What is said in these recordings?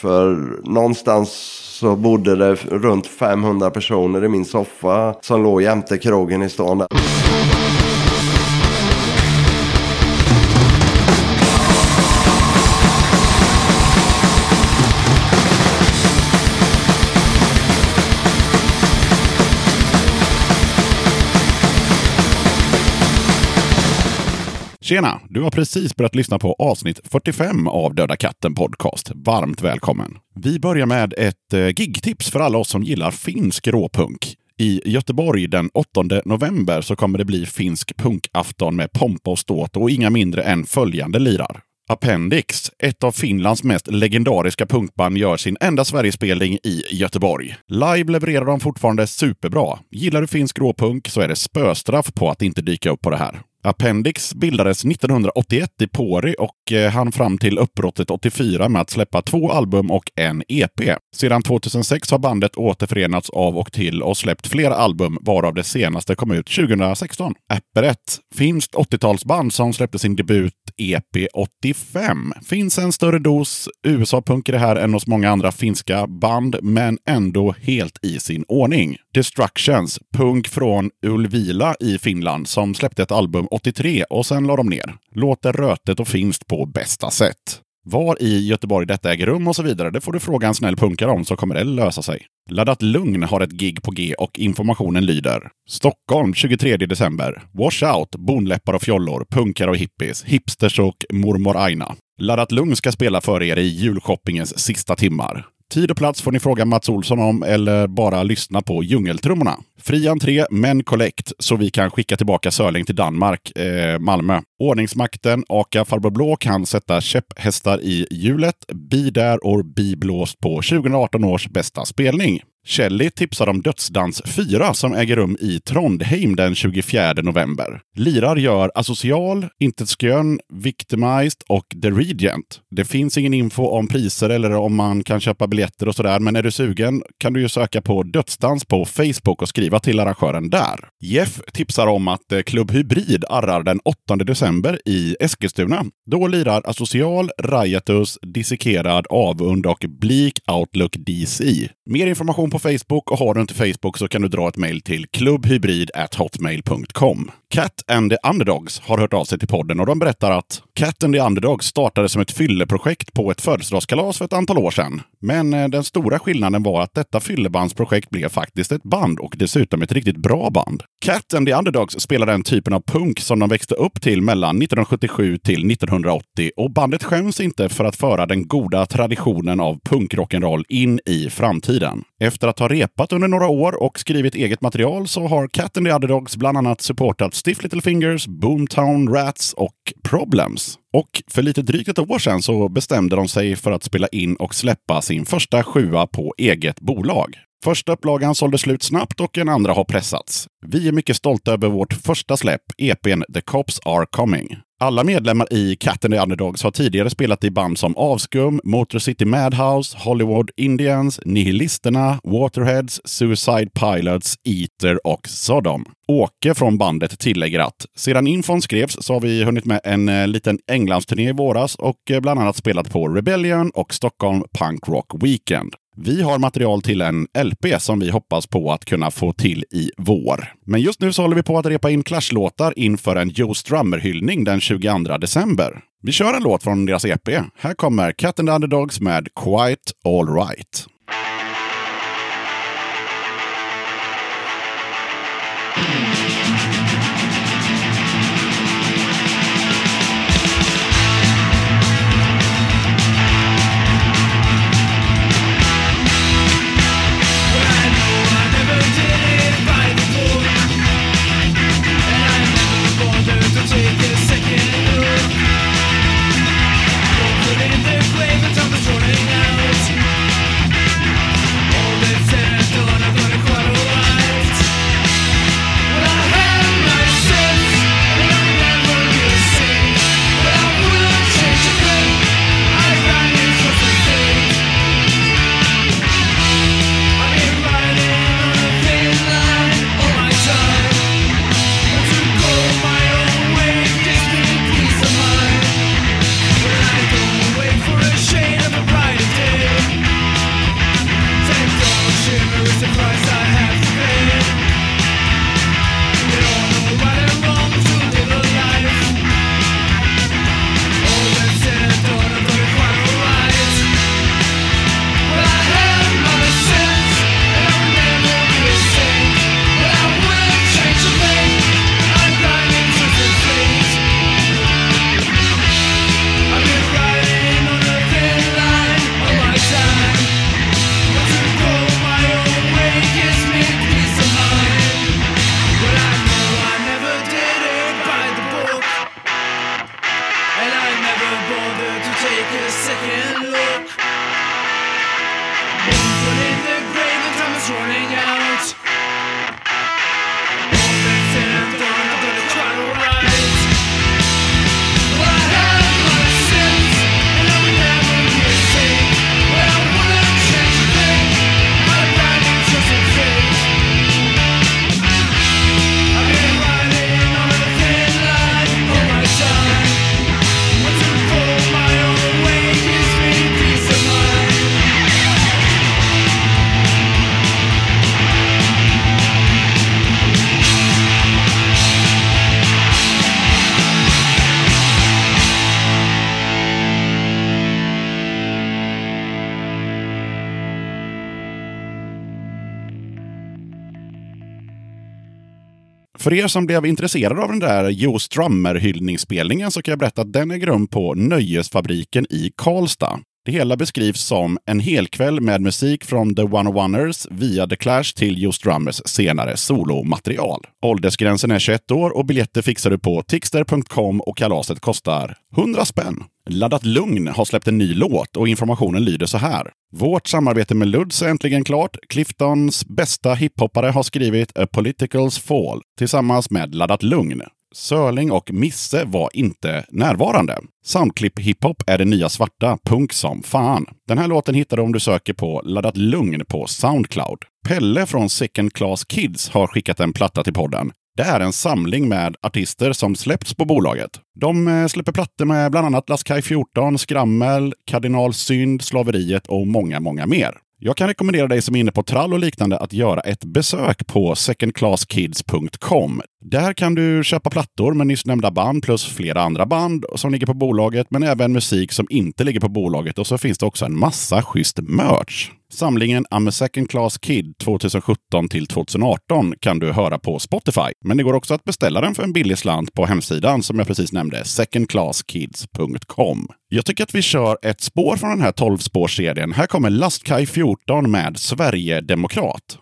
För någonstans så bodde det runt 500 personer i min soffa som låg jämte krogen i stan. Där. Tjena! Du har precis börjat lyssna på avsnitt 45 av Döda katten Podcast. Varmt välkommen! Vi börjar med ett eh, gigtips för alla oss som gillar finsk råpunk. I Göteborg den 8 november så kommer det bli finsk punkafton med pompa och ståt och inga mindre än följande lirar. Appendix, ett av Finlands mest legendariska punkband, gör sin enda Sverigespelning i Göteborg. Live levererar de fortfarande superbra. Gillar du finsk råpunk så är det spöstraff på att inte dyka upp på det här. Appendix bildades 1981 i Pori och eh, fram till uppbrottet 84 med att släppa två album och en EP. Sedan 2006 har bandet återförenats av och till och släppt flera album, varav det senaste kom ut 2016. Apparet, finskt 80-talsband som släppte sin debut EP 85. Finns en större dos USA-punk i det här än hos många andra finska band, men ändå helt i sin ordning. Destructions, punk från Ulvila i Finland, som släppte ett album 83 och sen la de ner. Låter rötet och finst på bästa sätt. Var i Göteborg detta äger rum och så vidare, det får du fråga en snäll punkare om så kommer det lösa sig. Laddat Lugn har ett gig på G och informationen lyder. Stockholm 23 december. Washout, bonläppar och fjollor, punkare och hippies, hipsters och mormor Aina. Laddat Lugn ska spela för er i julshoppingens sista timmar. Tid och plats får ni fråga Mats Olsson om eller bara lyssna på djungeltrummorna. Fri entré, men kollekt, så vi kan skicka tillbaka Sörling till Danmark, eh, Malmö. Ordningsmakten, Aka Farbror Blå kan sätta käpphästar i hjulet. Be där och be blåst på 2018 års bästa spelning. Kelly tipsar om Dödsdans 4 som äger rum i Trondheim den 24 november. Lirar gör Asocial, Intetskön, Victimized och The Regent. Det finns ingen info om priser eller om man kan köpa biljetter och sådär, men är du sugen kan du ju söka på Dödsdans på Facebook och skriva till arrangören där. Jeff tipsar om att eh, Klubb Hybrid arrar den 8 december i Eskilstuna. Då lirar Asocial, Riotus, Dissekerad, Avund och Bleak Outlook DC. Mer information på Facebook och har du inte Facebook så kan du dra ett mejl till klubbhybrid.hotmail.com. Cat and the Underdogs har hört av sig till podden och de berättar att Cat and the Underdogs startade som ett fylleprojekt på ett födelsedagskalas för ett antal år sedan. Men eh, den stora skillnaden var att detta fyllebandsprojekt blev faktiskt ett band och dessutom ett riktigt bra band. Cat and the Underdogs spelar den typen av punk som de växte upp till mellan 1977 till 1980 och bandet skäms inte för att föra den goda traditionen av punkrock'n'roll in i framtiden. Efter att ha repat under några år och skrivit eget material så har Cat and the Underdogs bland annat supportat Stiff Little Fingers, Boomtown Rats och Problems. Och för lite drygt ett år sedan så bestämde de sig för att spela in och släppa sin första sjua på eget bolag. Första upplagan sålde slut snabbt och en andra har pressats. Vi är mycket stolta över vårt första släpp, EPn The Cops Are Coming. Alla medlemmar i Cat and the Underdogs har tidigare spelat i band som Avskum, Motor City Madhouse, Hollywood Indians, Nihilisterna, Waterheads, Suicide Pilots, Eater och Sodom. Åke från bandet tillägger att sedan infon skrevs så har vi hunnit med en eh, liten Englandsturné i våras och eh, bland annat spelat på Rebellion och Stockholm Punk Rock Weekend. Vi har material till en LP som vi hoppas på att kunna få till i vår. Men just nu så håller vi på att repa in Clash-låtar inför en Joe Strummer-hyllning den 22 december. Vi kör en låt från deras EP. Här kommer Cat and the Underdogs med Quite Alright. För er som blev intresserade av den där Joe Strummer-hyllningsspelningen så kan jag berätta att den äger rum på Nöjesfabriken i Karlstad. Det hela beskrivs som en helkväll med musik från The One-Oneers via The Clash till Joe Strummers senare solomaterial. Åldersgränsen är 21 år och biljetter fixar du på tixter.com och kalaset kostar 100 spänn. Laddat Lugn har släppt en ny låt och informationen lyder så här. Vårt samarbete med Luds är äntligen klart. Cliftons bästa hiphoppare har skrivit A Politicals Fall tillsammans med Laddat Lugn. Sörling och Misse var inte närvarande. Soundclip hiphop är det nya svarta, punk som fan. Den här låten hittar du om du söker på Laddat Lugn på Soundcloud. Pelle från Second Class Kids har skickat en platta till podden. Det är en samling med artister som släppts på bolaget. De eh, släpper plattor med bland annat Laskaj 14, Skrammel, Kardinal Synd, Slaveriet och många, många mer. Jag kan rekommendera dig som är inne på trall och liknande att göra ett besök på secondclasskids.com. Där kan du köpa plattor med nyss nämnda band plus flera andra band som ligger på bolaget, men även musik som inte ligger på bolaget. Och så finns det också en massa schysst merch. Samlingen I'm a second class kid 2017 till 2018 kan du höra på Spotify. Men det går också att beställa den för en billig slant på hemsidan som jag precis nämnde, secondclasskids.com. Jag tycker att vi kör ett spår från den här 12-spårsserien. Här kommer Lastkaj 14 med Sverigedemokrat.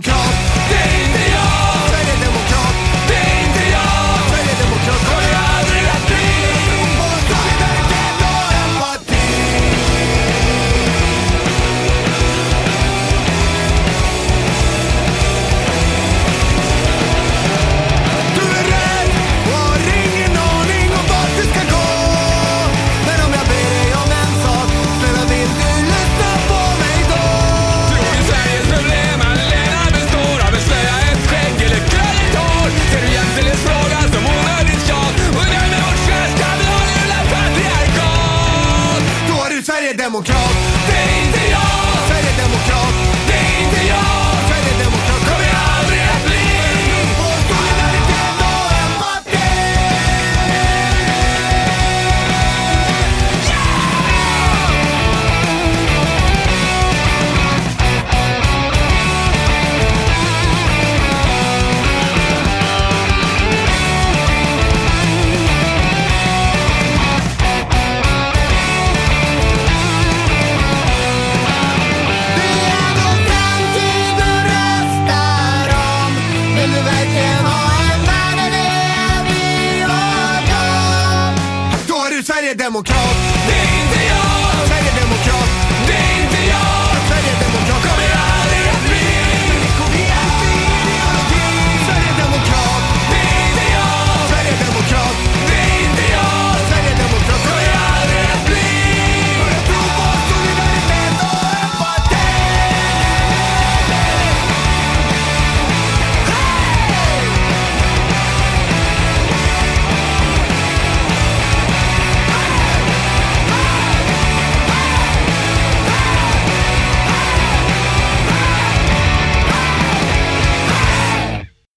Du Sverigedemokrat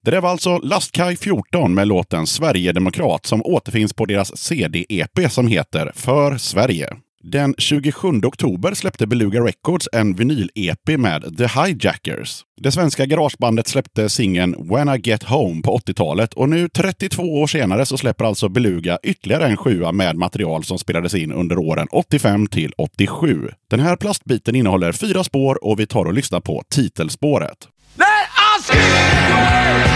Det där var alltså Lastkaj 14 med låten Sverigedemokrat som återfinns på deras CD-EP som heter För Sverige. Den 27 oktober släppte Beluga Records en vinyl-EP med The Hijackers. Det svenska garagebandet släppte singeln When I Get Home på 80-talet och nu 32 år senare så släpper alltså Beluga ytterligare en sjua med material som spelades in under åren 85 till 87. Den här plastbiten innehåller fyra spår och vi tar och lyssnar på titelspåret. Let us give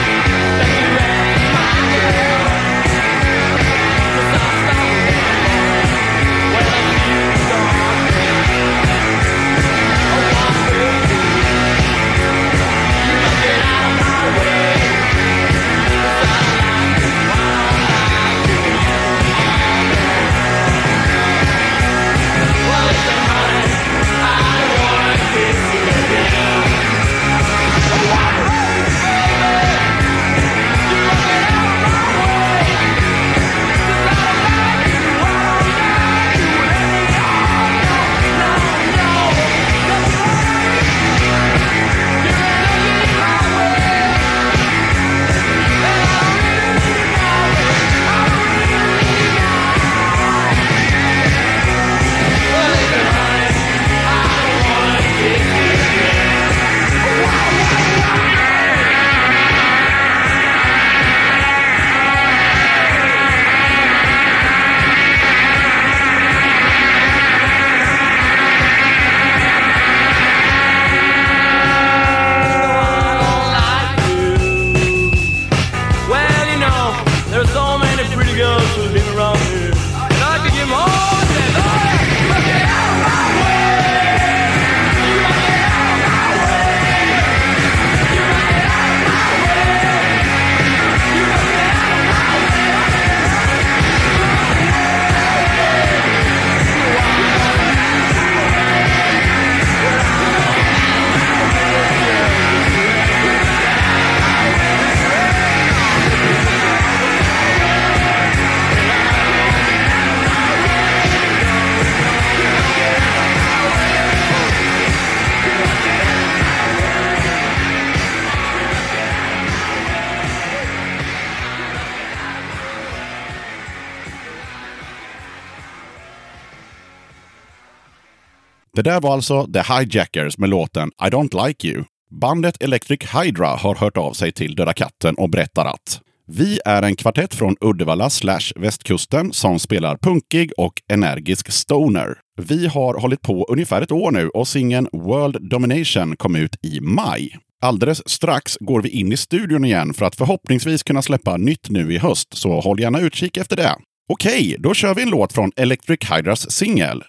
Det där var alltså The Hijackers med låten I Don't Like You. Bandet Electric Hydra har hört av sig till Döda katten och berättar att vi är en kvartett från Uddevalla slash västkusten som spelar punkig och energisk stoner. Vi har hållit på ungefär ett år nu och singeln World Domination kom ut i maj. Alldeles strax går vi in i studion igen för att förhoppningsvis kunna släppa nytt nu i höst, så håll gärna utkik efter det. Okej, då kör vi en låt från Electric Hydras singel.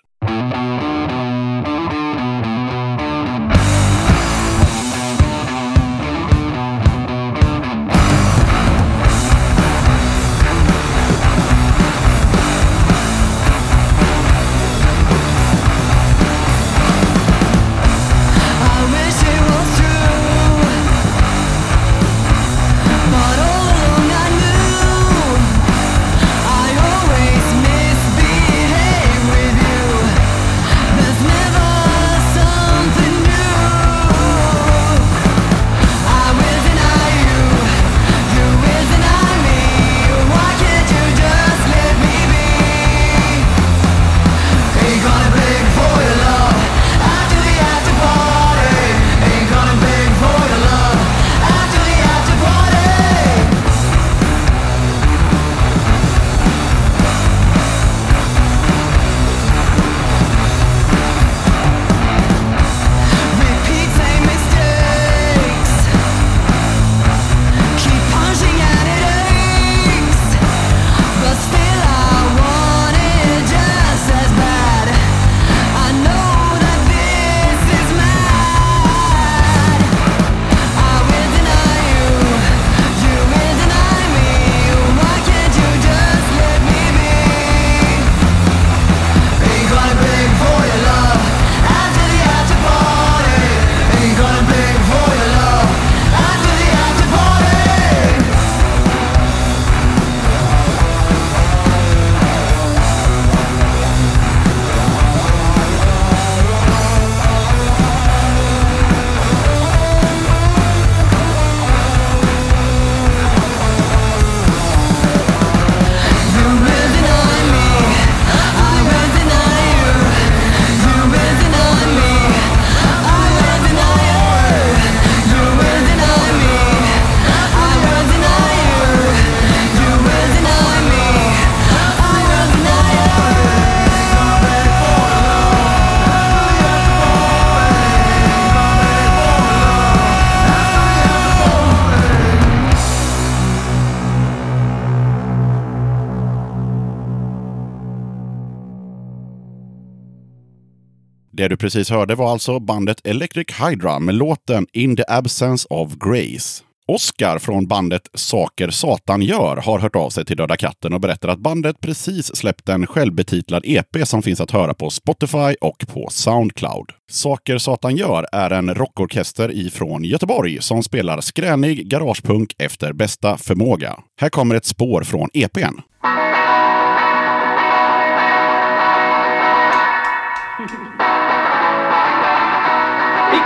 Precis hörde var alltså bandet Electric Hydra med låten In the Absence of Grace. Oskar från bandet Saker Satan Gör har hört av sig till Döda katten och berättar att bandet precis släppt en självbetitlad EP som finns att höra på Spotify och på Soundcloud. Saker Satan Gör är en rockorkester ifrån Göteborg som spelar skränig garagepunk efter bästa förmåga. Här kommer ett spår från EPn.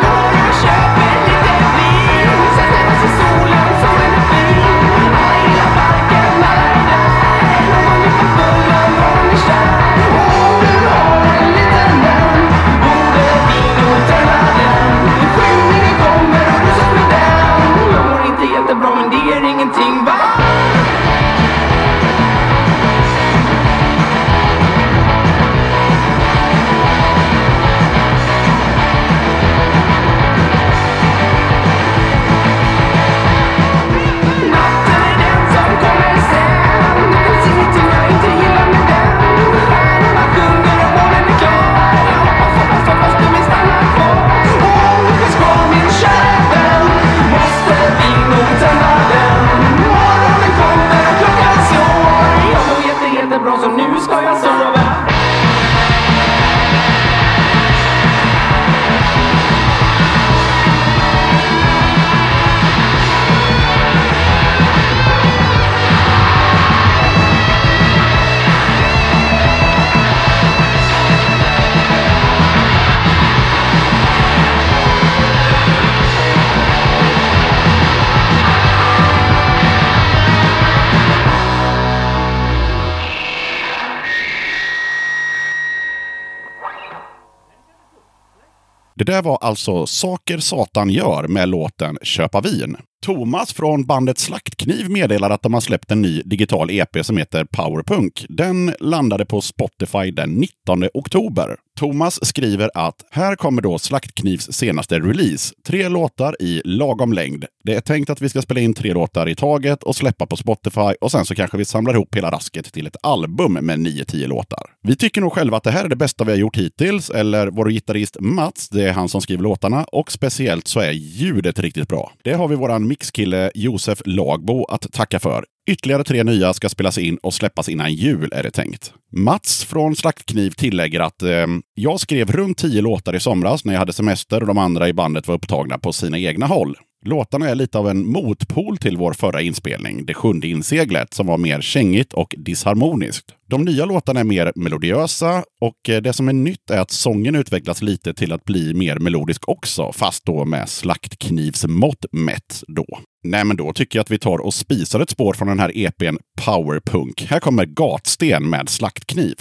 Vi går och bra så nu ska jag surra där var alltså Saker Satan gör med låten Köpa vin. Thomas från bandet Slaktkniv meddelar att de har släppt en ny digital EP som heter Powerpunk. Den landade på Spotify den 19 oktober. Thomas skriver att här kommer då Slaktknivs senaste release. Tre låtar i lagom längd. Det är tänkt att vi ska spela in tre låtar i taget och släppa på Spotify och sen så kanske vi samlar ihop hela rasket till ett album med 9-10 låtar. Vi tycker nog själva att det här är det bästa vi har gjort hittills, eller vår gitarrist Mats, det är han som skriver låtarna, och speciellt så är ljudet riktigt bra. Det har vi våran mixkille Josef Lagbo att tacka för. Ytterligare tre nya ska spelas in och släppas innan jul är det tänkt. Mats från Slaktkniv tillägger att eh, jag skrev runt tio låtar i somras när jag hade semester och de andra i bandet var upptagna på sina egna håll. Låtarna är lite av en motpol till vår förra inspelning, Det sjunde inseglet, som var mer kängigt och disharmoniskt. De nya låtarna är mer melodiösa och eh, det som är nytt är att sången utvecklas lite till att bli mer melodisk också, fast då med slaktknivsmått mätt då. Nej, men då tycker jag att vi tar och spisar ett spår från den här EPn Powerpunk. Här kommer Gatsten med slaktkniv.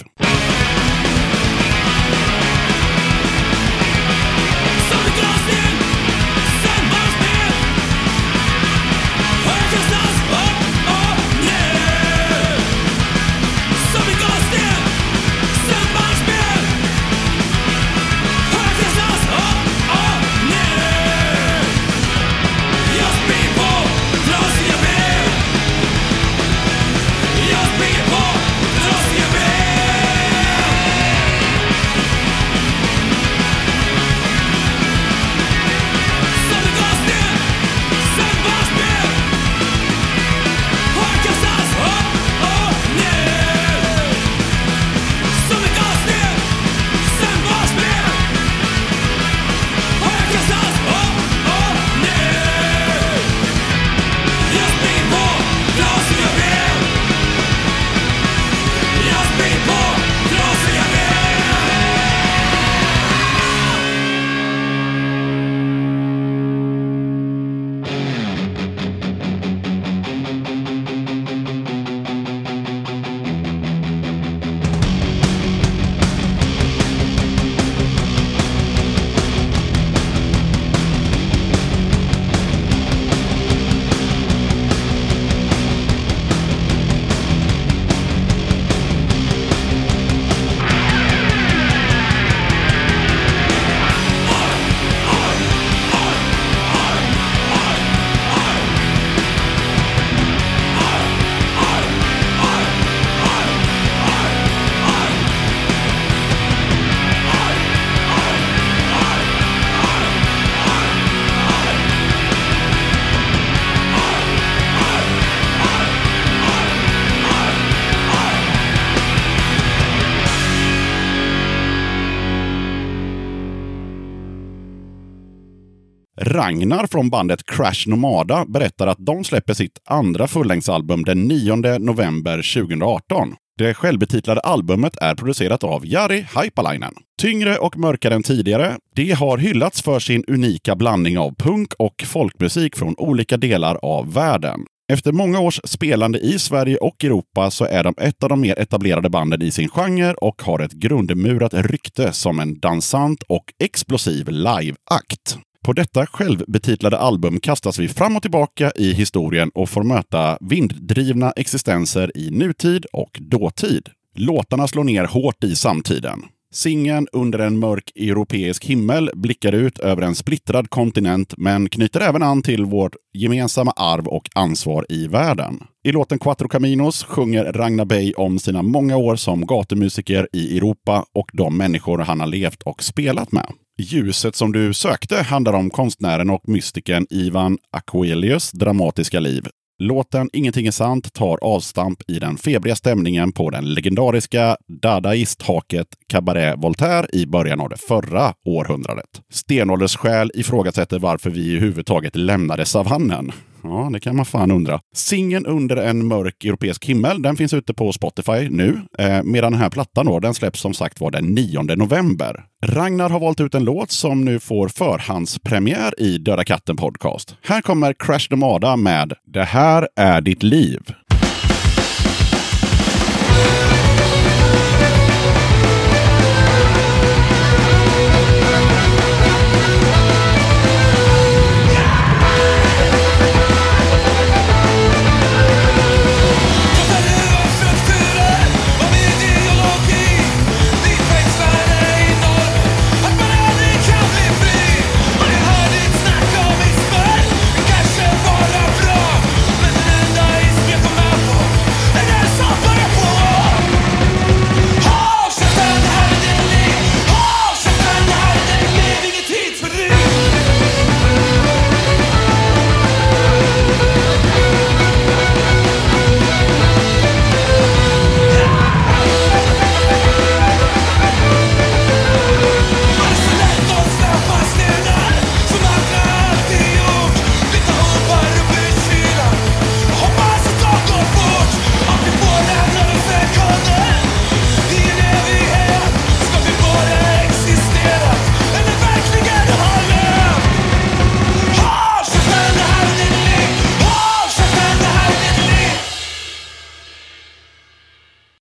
Ragnar från bandet Crash Nomada berättar att de släpper sitt andra fullängdsalbum den 9 november 2018. Det självbetitlade albumet är producerat av Jari Haipalainen. Tyngre och mörkare än tidigare. Det har hyllats för sin unika blandning av punk och folkmusik från olika delar av världen. Efter många års spelande i Sverige och Europa så är de ett av de mer etablerade banden i sin genre och har ett grundmurat rykte som en dansant och explosiv liveakt. På detta självbetitlade album kastas vi fram och tillbaka i historien och får möta vinddrivna existenser i nutid och dåtid. Låtarna slår ner hårt i samtiden. Singeln Under en mörk europeisk himmel blickar ut över en splittrad kontinent men knyter även an till vårt gemensamma arv och ansvar i världen. I låten Quattro Caminos sjunger Ragnar Bey om sina många år som gatumusiker i Europa och de människor han har levt och spelat med. Ljuset som du sökte handlar om konstnären och mystikern Ivan Aquelius dramatiska liv. Låten Ingenting är sant tar avstamp i den febriga stämningen på den legendariska dadaisthaket Cabaret Voltaire i början av det förra århundradet. Stenålderssjäl ifrågasätter varför vi i huvud taget lämnade savannen. Ja, det kan man fan undra. Singeln Under en mörk europeisk himmel, den finns ute på Spotify nu. Eh, medan den här plattan då, den släpps som sagt var den 9 november. Ragnar har valt ut en låt som nu får förhandspremiär i Döda katten podcast. Här kommer Crash Nomada med Det här är ditt liv.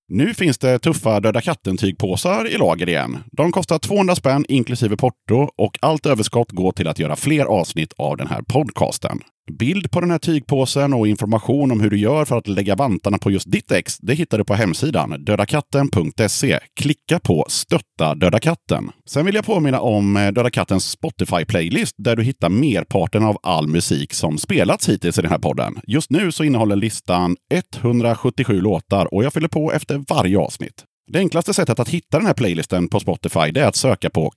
Nu finns det tuffa Döda katten-tygpåsar i lager igen. De kostar 200 spänn inklusive porto och allt överskott går till att göra fler avsnitt av den här podcasten. Bild på den här tygpåsen och information om hur du gör för att lägga vantarna på just ditt ex, det hittar du på hemsidan dödakatten.se. Klicka på Stötta Döda katten. Sen vill jag påminna om eh, Döda kattens Spotify-playlist där du hittar merparten av all musik som spelats hittills i den här podden. Just nu så innehåller listan 177 låtar och jag fyller på efter varje avsnitt. Det enklaste sättet att hitta den här playlisten på Spotify det är att söka på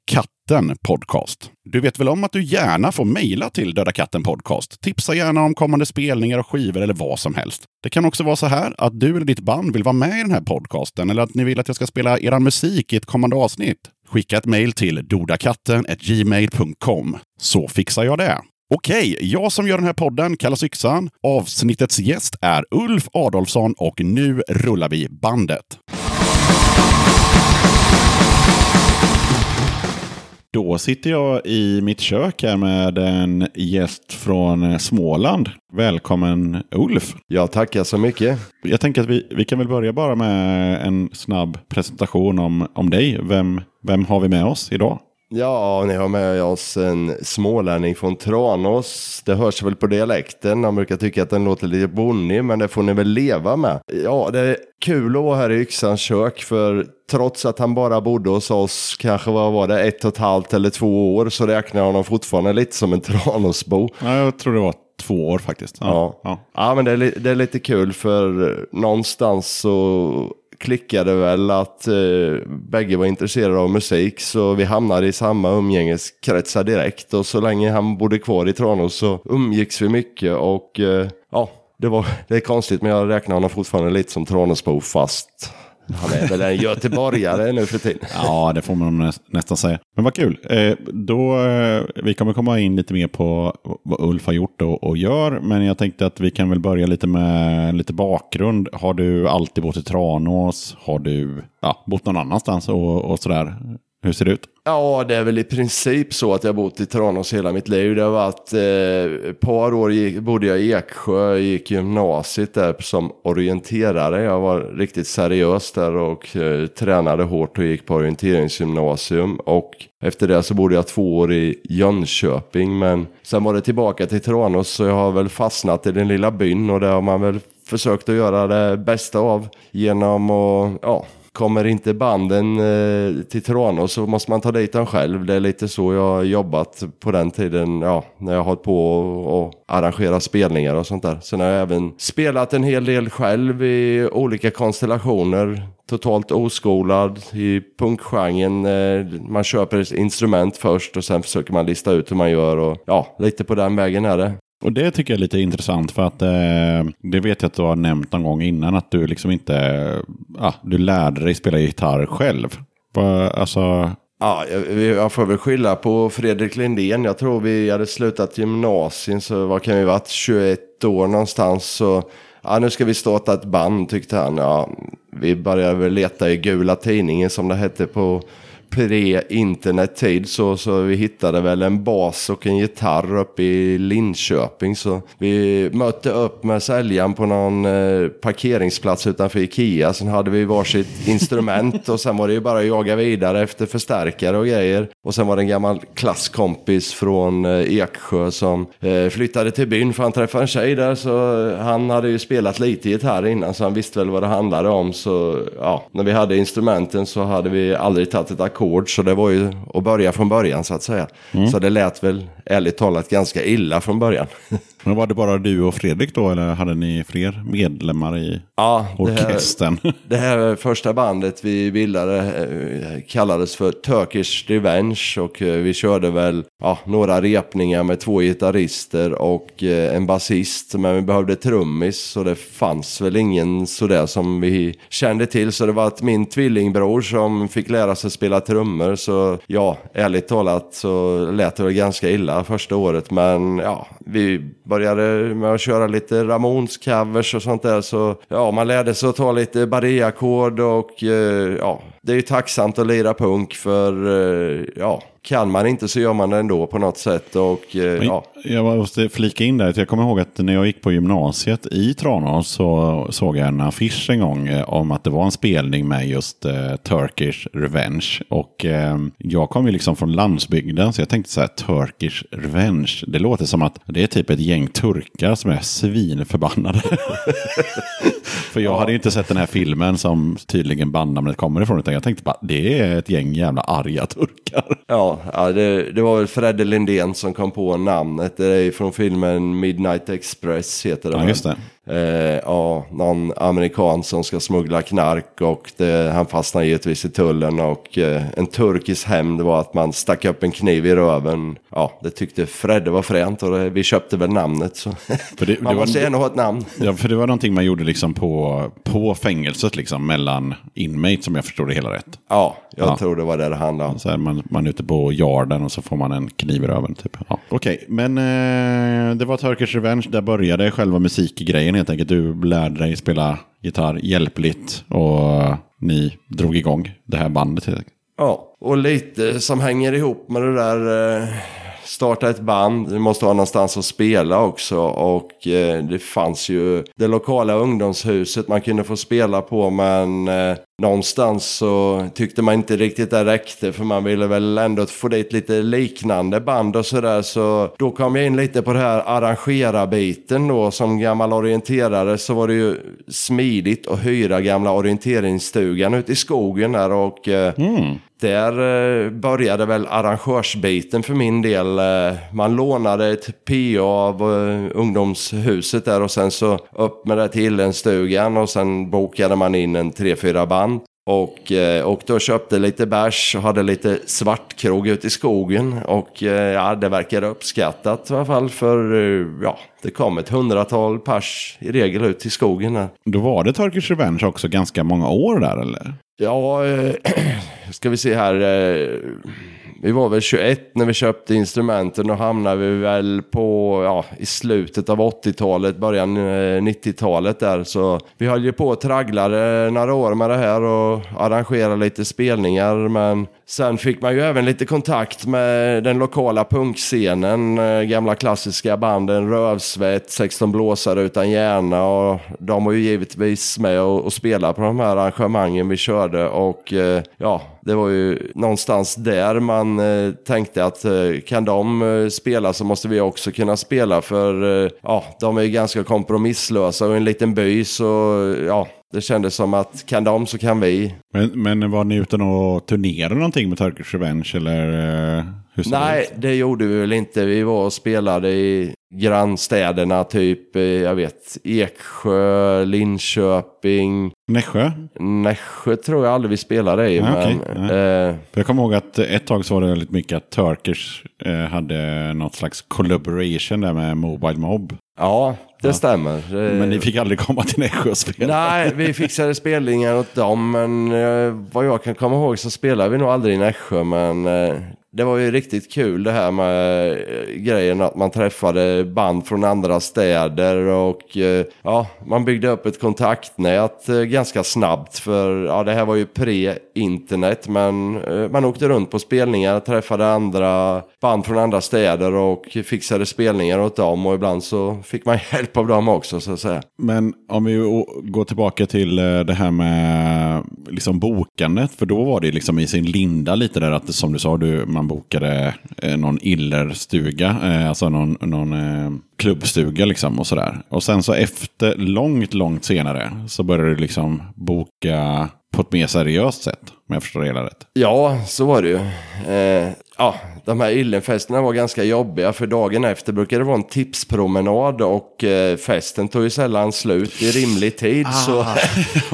Katten Podcast. Du vet väl om att du gärna får mejla till Döda katten Podcast? Tipsa gärna om kommande spelningar och skivor eller vad som helst. Det kan också vara så här att du eller ditt band vill vara med i den här podcasten eller att ni vill att jag ska spela er musik i ett kommande avsnitt. Skicka ett mejl till dodakatten.gmail.com så fixar jag det. Okej, jag som gör den här podden kallas Yxan. Avsnittets gäst är Ulf Adolfsson och nu rullar vi bandet. Då sitter jag i mitt kök här med en gäst från Småland. Välkommen Ulf! Jag tackar så mycket. Jag tänker att vi, vi kan väl börja bara med en snabb presentation om, om dig. Vem, vem har vi med oss idag? Ja, ni har med oss en smålänning från Tranås. Det hörs väl på dialekten. Man brukar tycka att den låter lite bonnig, men det får ni väl leva med. Ja, det är kul att vara här i Yxans kök, för trots att han bara bodde hos oss, kanske vad var det, ett och ett halvt eller två år, så räknar jag honom fortfarande lite som en Tranåsbo. Ja, jag tror det var två år faktiskt. Ja. ja. Ja, men det är, det är lite kul för någonstans så klickade väl att eh, bägge var intresserade av musik så vi hamnade i samma umgängeskretsar direkt. Och så länge han bodde kvar i Tranås så umgicks vi mycket och eh, ja, det, var, det är konstigt men jag räknar honom fortfarande lite som Tranåsbo fast han är väl en göteborgare nu för tiden. Ja, det får man nä- nästan säga. Men vad kul. Eh, då, eh, vi kommer komma in lite mer på vad Ulf har gjort och, och gör. Men jag tänkte att vi kan väl börja lite med lite bakgrund. Har du alltid bott i Tranås? Har du ja, bott någon annanstans och, och sådär? Hur ser det ut? Ja, det är väl i princip så att jag bott i Tranås hela mitt liv. Det har varit eh, ett par år gick, bodde jag i Eksjö, gick gymnasiet där som orienterare. Jag var riktigt seriös där och eh, tränade hårt och gick på orienteringsgymnasium. Och efter det så bodde jag två år i Jönköping. Men sen var det tillbaka till Tranås så jag har väl fastnat i den lilla byn och det har man väl försökt att göra det bästa av genom att, ja, Kommer inte banden eh, till Toronto så måste man ta dit den själv. Det är lite så jag har jobbat på den tiden, ja, när jag har hållit på och, och arrangera spelningar och sånt där. Sen har jag även spelat en hel del själv i olika konstellationer. Totalt oskolad i punkgenren. Eh, man köper ett instrument först och sen försöker man lista ut hur man gör och ja, lite på den vägen är det. Och det tycker jag är lite intressant för att eh, det vet jag att du har nämnt någon gång innan att du liksom inte, eh, ah, du lärde dig spela gitarr själv. Va, alltså, Ja, jag, jag får väl skylla på Fredrik Lindén. Jag tror vi hade slutat gymnasiet, så vad kan vi varit, 21 år någonstans. Så ja, nu ska vi starta ett band tyckte han. Ja, vi började väl leta i gula tidningen som det hette på pre-internet-tid så, så vi hittade väl en bas och en gitarr uppe i Linköping. Så vi mötte upp med säljaren på någon eh, parkeringsplats utanför Ikea. Sen hade vi varsitt instrument och sen var det ju bara att jaga vidare efter förstärkare och grejer. Och sen var det en gammal klasskompis från eh, Eksjö som eh, flyttade till byn för han träffade en tjej där. Så eh, han hade ju spelat lite gitarr innan så han visste väl vad det handlade om. Så ja, när vi hade instrumenten så hade vi aldrig tagit ett ackord. Så det var ju att börja från början så att säga. Så det lät väl ärligt talat ganska illa från början. men var det bara du och Fredrik då eller hade ni fler medlemmar i ja, det här, orkestern? Det här första bandet vi bildade eh, kallades för Turkish Revenge och eh, vi körde väl ja, några repningar med två gitarrister och eh, en basist men vi behövde trummis så det fanns väl ingen sådär som vi kände till så det var att min tvillingbror som fick lära sig spela trummor så ja, ärligt talat så lät det väl ganska illa första året men ja, vi började med att köra lite Ramones covers och sånt där. Så ja, man lärde sig att ta lite Barré-ackord och eh, ja, det är ju tacksamt att lira punk för eh, ja, kan man inte så gör man det ändå på något sätt. Och eh, ja, Jag måste flika in där, att jag kommer ihåg att när jag gick på gymnasiet i Tranås så såg jag en affisch en gång eh, om att det var en spelning med just eh, Turkish Revenge. Och eh, jag kom ju liksom från landsbygden så jag tänkte så här, Turkish Revenge, det låter som att det är typ ett gäng turkar som är svinförbannade. För jag hade ju inte sett den här filmen som tydligen bandnamnet kommer ifrån, utan jag tänkte bara, det är ett gäng jävla arga turkar. ja, ja det, det var väl Fredde Lindén som kom på namnet. Det är från filmen Midnight Express heter den. Ja, just det. Eh, ja, någon amerikan som ska smuggla knark och det, han fastnar givetvis i tullen och eh, en turkisk hämnd var att man stack upp en kniv i röven. Ja, det tyckte Fredde var fränt och det, vi köpte väl namnet så För det- man det var- måste ändå ha ett namn. Ja, för det var någonting man gjorde liksom på, på fängelset, liksom, mellan inmates, som jag förstår det hela rätt. Ja, jag Ja. tror det var det det handlade om. Så här, man, man är ute på yarden och så får man en kniv i röven. Typ. Ja. Okej, men eh, det var Turkish Revenge. Där började själva musikgrejen helt enkelt. Du lärde dig spela gitarr hjälpligt och ni drog igång det här bandet. Helt enkelt. Ja, och lite som hänger ihop med det där eh, starta ett band, du måste ha någonstans att spela också. Och eh, det fanns ju det lokala ungdomshuset man kunde få spela på men eh, någonstans så tyckte man inte riktigt det räckte för man ville väl ändå få dit lite liknande band och sådär. Så då kom jag in lite på det här arrangera-biten då. Som gammal orienterare så var det ju smidigt att hyra gamla orienteringsstugan ute i skogen där och eh, mm där eh, började väl arrangörsbiten för min del. Eh, Man lånade ett PA av eh, ungdomshuset där och sen så upp med det till en stugan och sen bokade man in en tre, fyra band. Och, och då köpte lite bärs och hade lite svartkrog ute i skogen. Och ja, det verkar uppskattat i alla fall för ja, det kom ett hundratal pers i regel ut i skogen. Då var det Turkish Revenge också ganska många år där eller? Ja, eh, ska vi se här. Eh, vi var väl 21 när vi köpte instrumenten och hamnade vi väl på, ja, i slutet av 80-talet, början eh, 90-talet där. Så vi höll ju på och tragglade några år med det här och arrangerade lite spelningar. Men sen fick man ju även lite kontakt med den lokala punkscenen, eh, gamla klassiska banden Rövsvett, 16 blåsare utan hjärna och de var ju givetvis med och, och spelade på de här arrangemangen vi körde och eh, ja, det var ju någonstans där man eh, tänkte att eh, kan de eh, spela så måste vi också kunna spela för eh, ja, de är ju ganska kompromisslösa och en liten by så ja, det kändes som att kan de så kan vi. Men, men var ni ute och turnerade någonting med Turkish Revenge eller? Eh, Nej, ut? det gjorde vi väl inte. Vi var och spelade i grannstäderna, typ, eh, jag vet, Eksjö, Linköping, Nässjö? Nässjö tror jag aldrig vi spelade i. Nej, men, okej. Nej. eh, För jag kommer ihåg att ett tag så var det väldigt mycket att Turkish eh, hade något slags collaboration där med Mobile Mob. ja, det stämmer. Eh, Men ni fick aldrig komma till Nässjö och spela? Nej, vi fixade spelningar åt dem, men eh, vad jag kan komma ihåg så spelade vi nog aldrig i Nässjö, men eh, det var ju riktigt kul det här med eh, grejen att man träffade band från andra städer och eh, ja, man byggde upp ett kontaktnät eh, ganska snabbt för ja, det här var ju pre-internet men man åkte runt på spelningar, träffade andra band från andra städer och fixade spelningar åt dem och ibland så fick man hjälp av dem också så att säga. Men om vi går tillbaka till det här med liksom bokandet. För då var det liksom i sin linda lite där att som du sa, du, man bokade eh, någon illerstuga. Eh, alltså någon, någon eh, klubbstuga liksom och sådär. Och sen så efter, långt, långt senare så började du liksom boka på ett mer seriöst sätt. Om jag förstår det hela rätt. Ja, så var det ju. Eh, ja, de här illenfesterna var ganska jobbiga för dagen efter brukade det vara en tipspromenad och eh, festen tog ju sällan slut i rimlig tid. så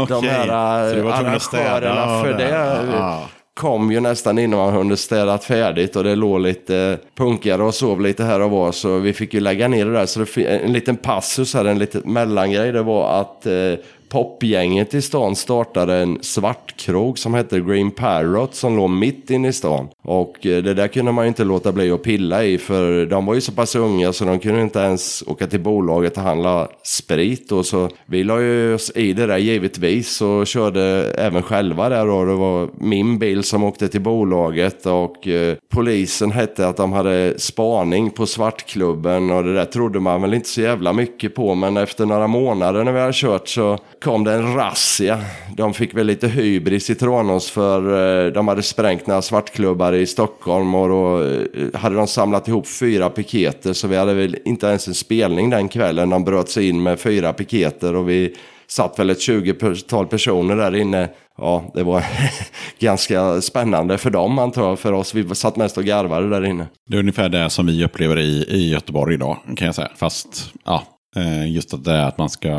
de Ah, här Så eh, tvungen att städa arrangörerna för det. det Ah kom ju nästan innan man hunnit städat färdigt och det låg lite punkare och sov lite här och var så vi fick ju lägga ner det där. Så det, en liten passus här, en liten mellangrej det var att eh, popgänget i stan startade en svartkrog som hette Green Parrot som låg mitt inne i stan. Och eh, det där kunde man ju inte låta bli att pilla i för de var ju så pass unga så de kunde inte ens åka till bolaget och handla sprit. Och så vi la ju oss i det där givetvis och körde även själva där och det var min bil som åkte till bolaget och eh, polisen hette att de hade spaning på svartklubben och det där trodde man väl inte så jävla mycket på men efter några månader när vi hade kört så kom det en razzia. De fick väl lite hybris i Tranås för eh, de hade sprängt några svartklubbar i Stockholm och då eh, hade de samlat ihop fyra piketer så vi hade väl inte ens en spelning den kvällen. De bröt sig in med fyra piketer och vi satt väl ett 20-tal personer där inne. Ja, det var ganska spännande för dem antar jag. För oss, vi satt mest och garvade där inne. Det är ungefär det som vi upplever i, i Göteborg idag, kan jag säga. Fast, ja, Eh, just att det är att man ska,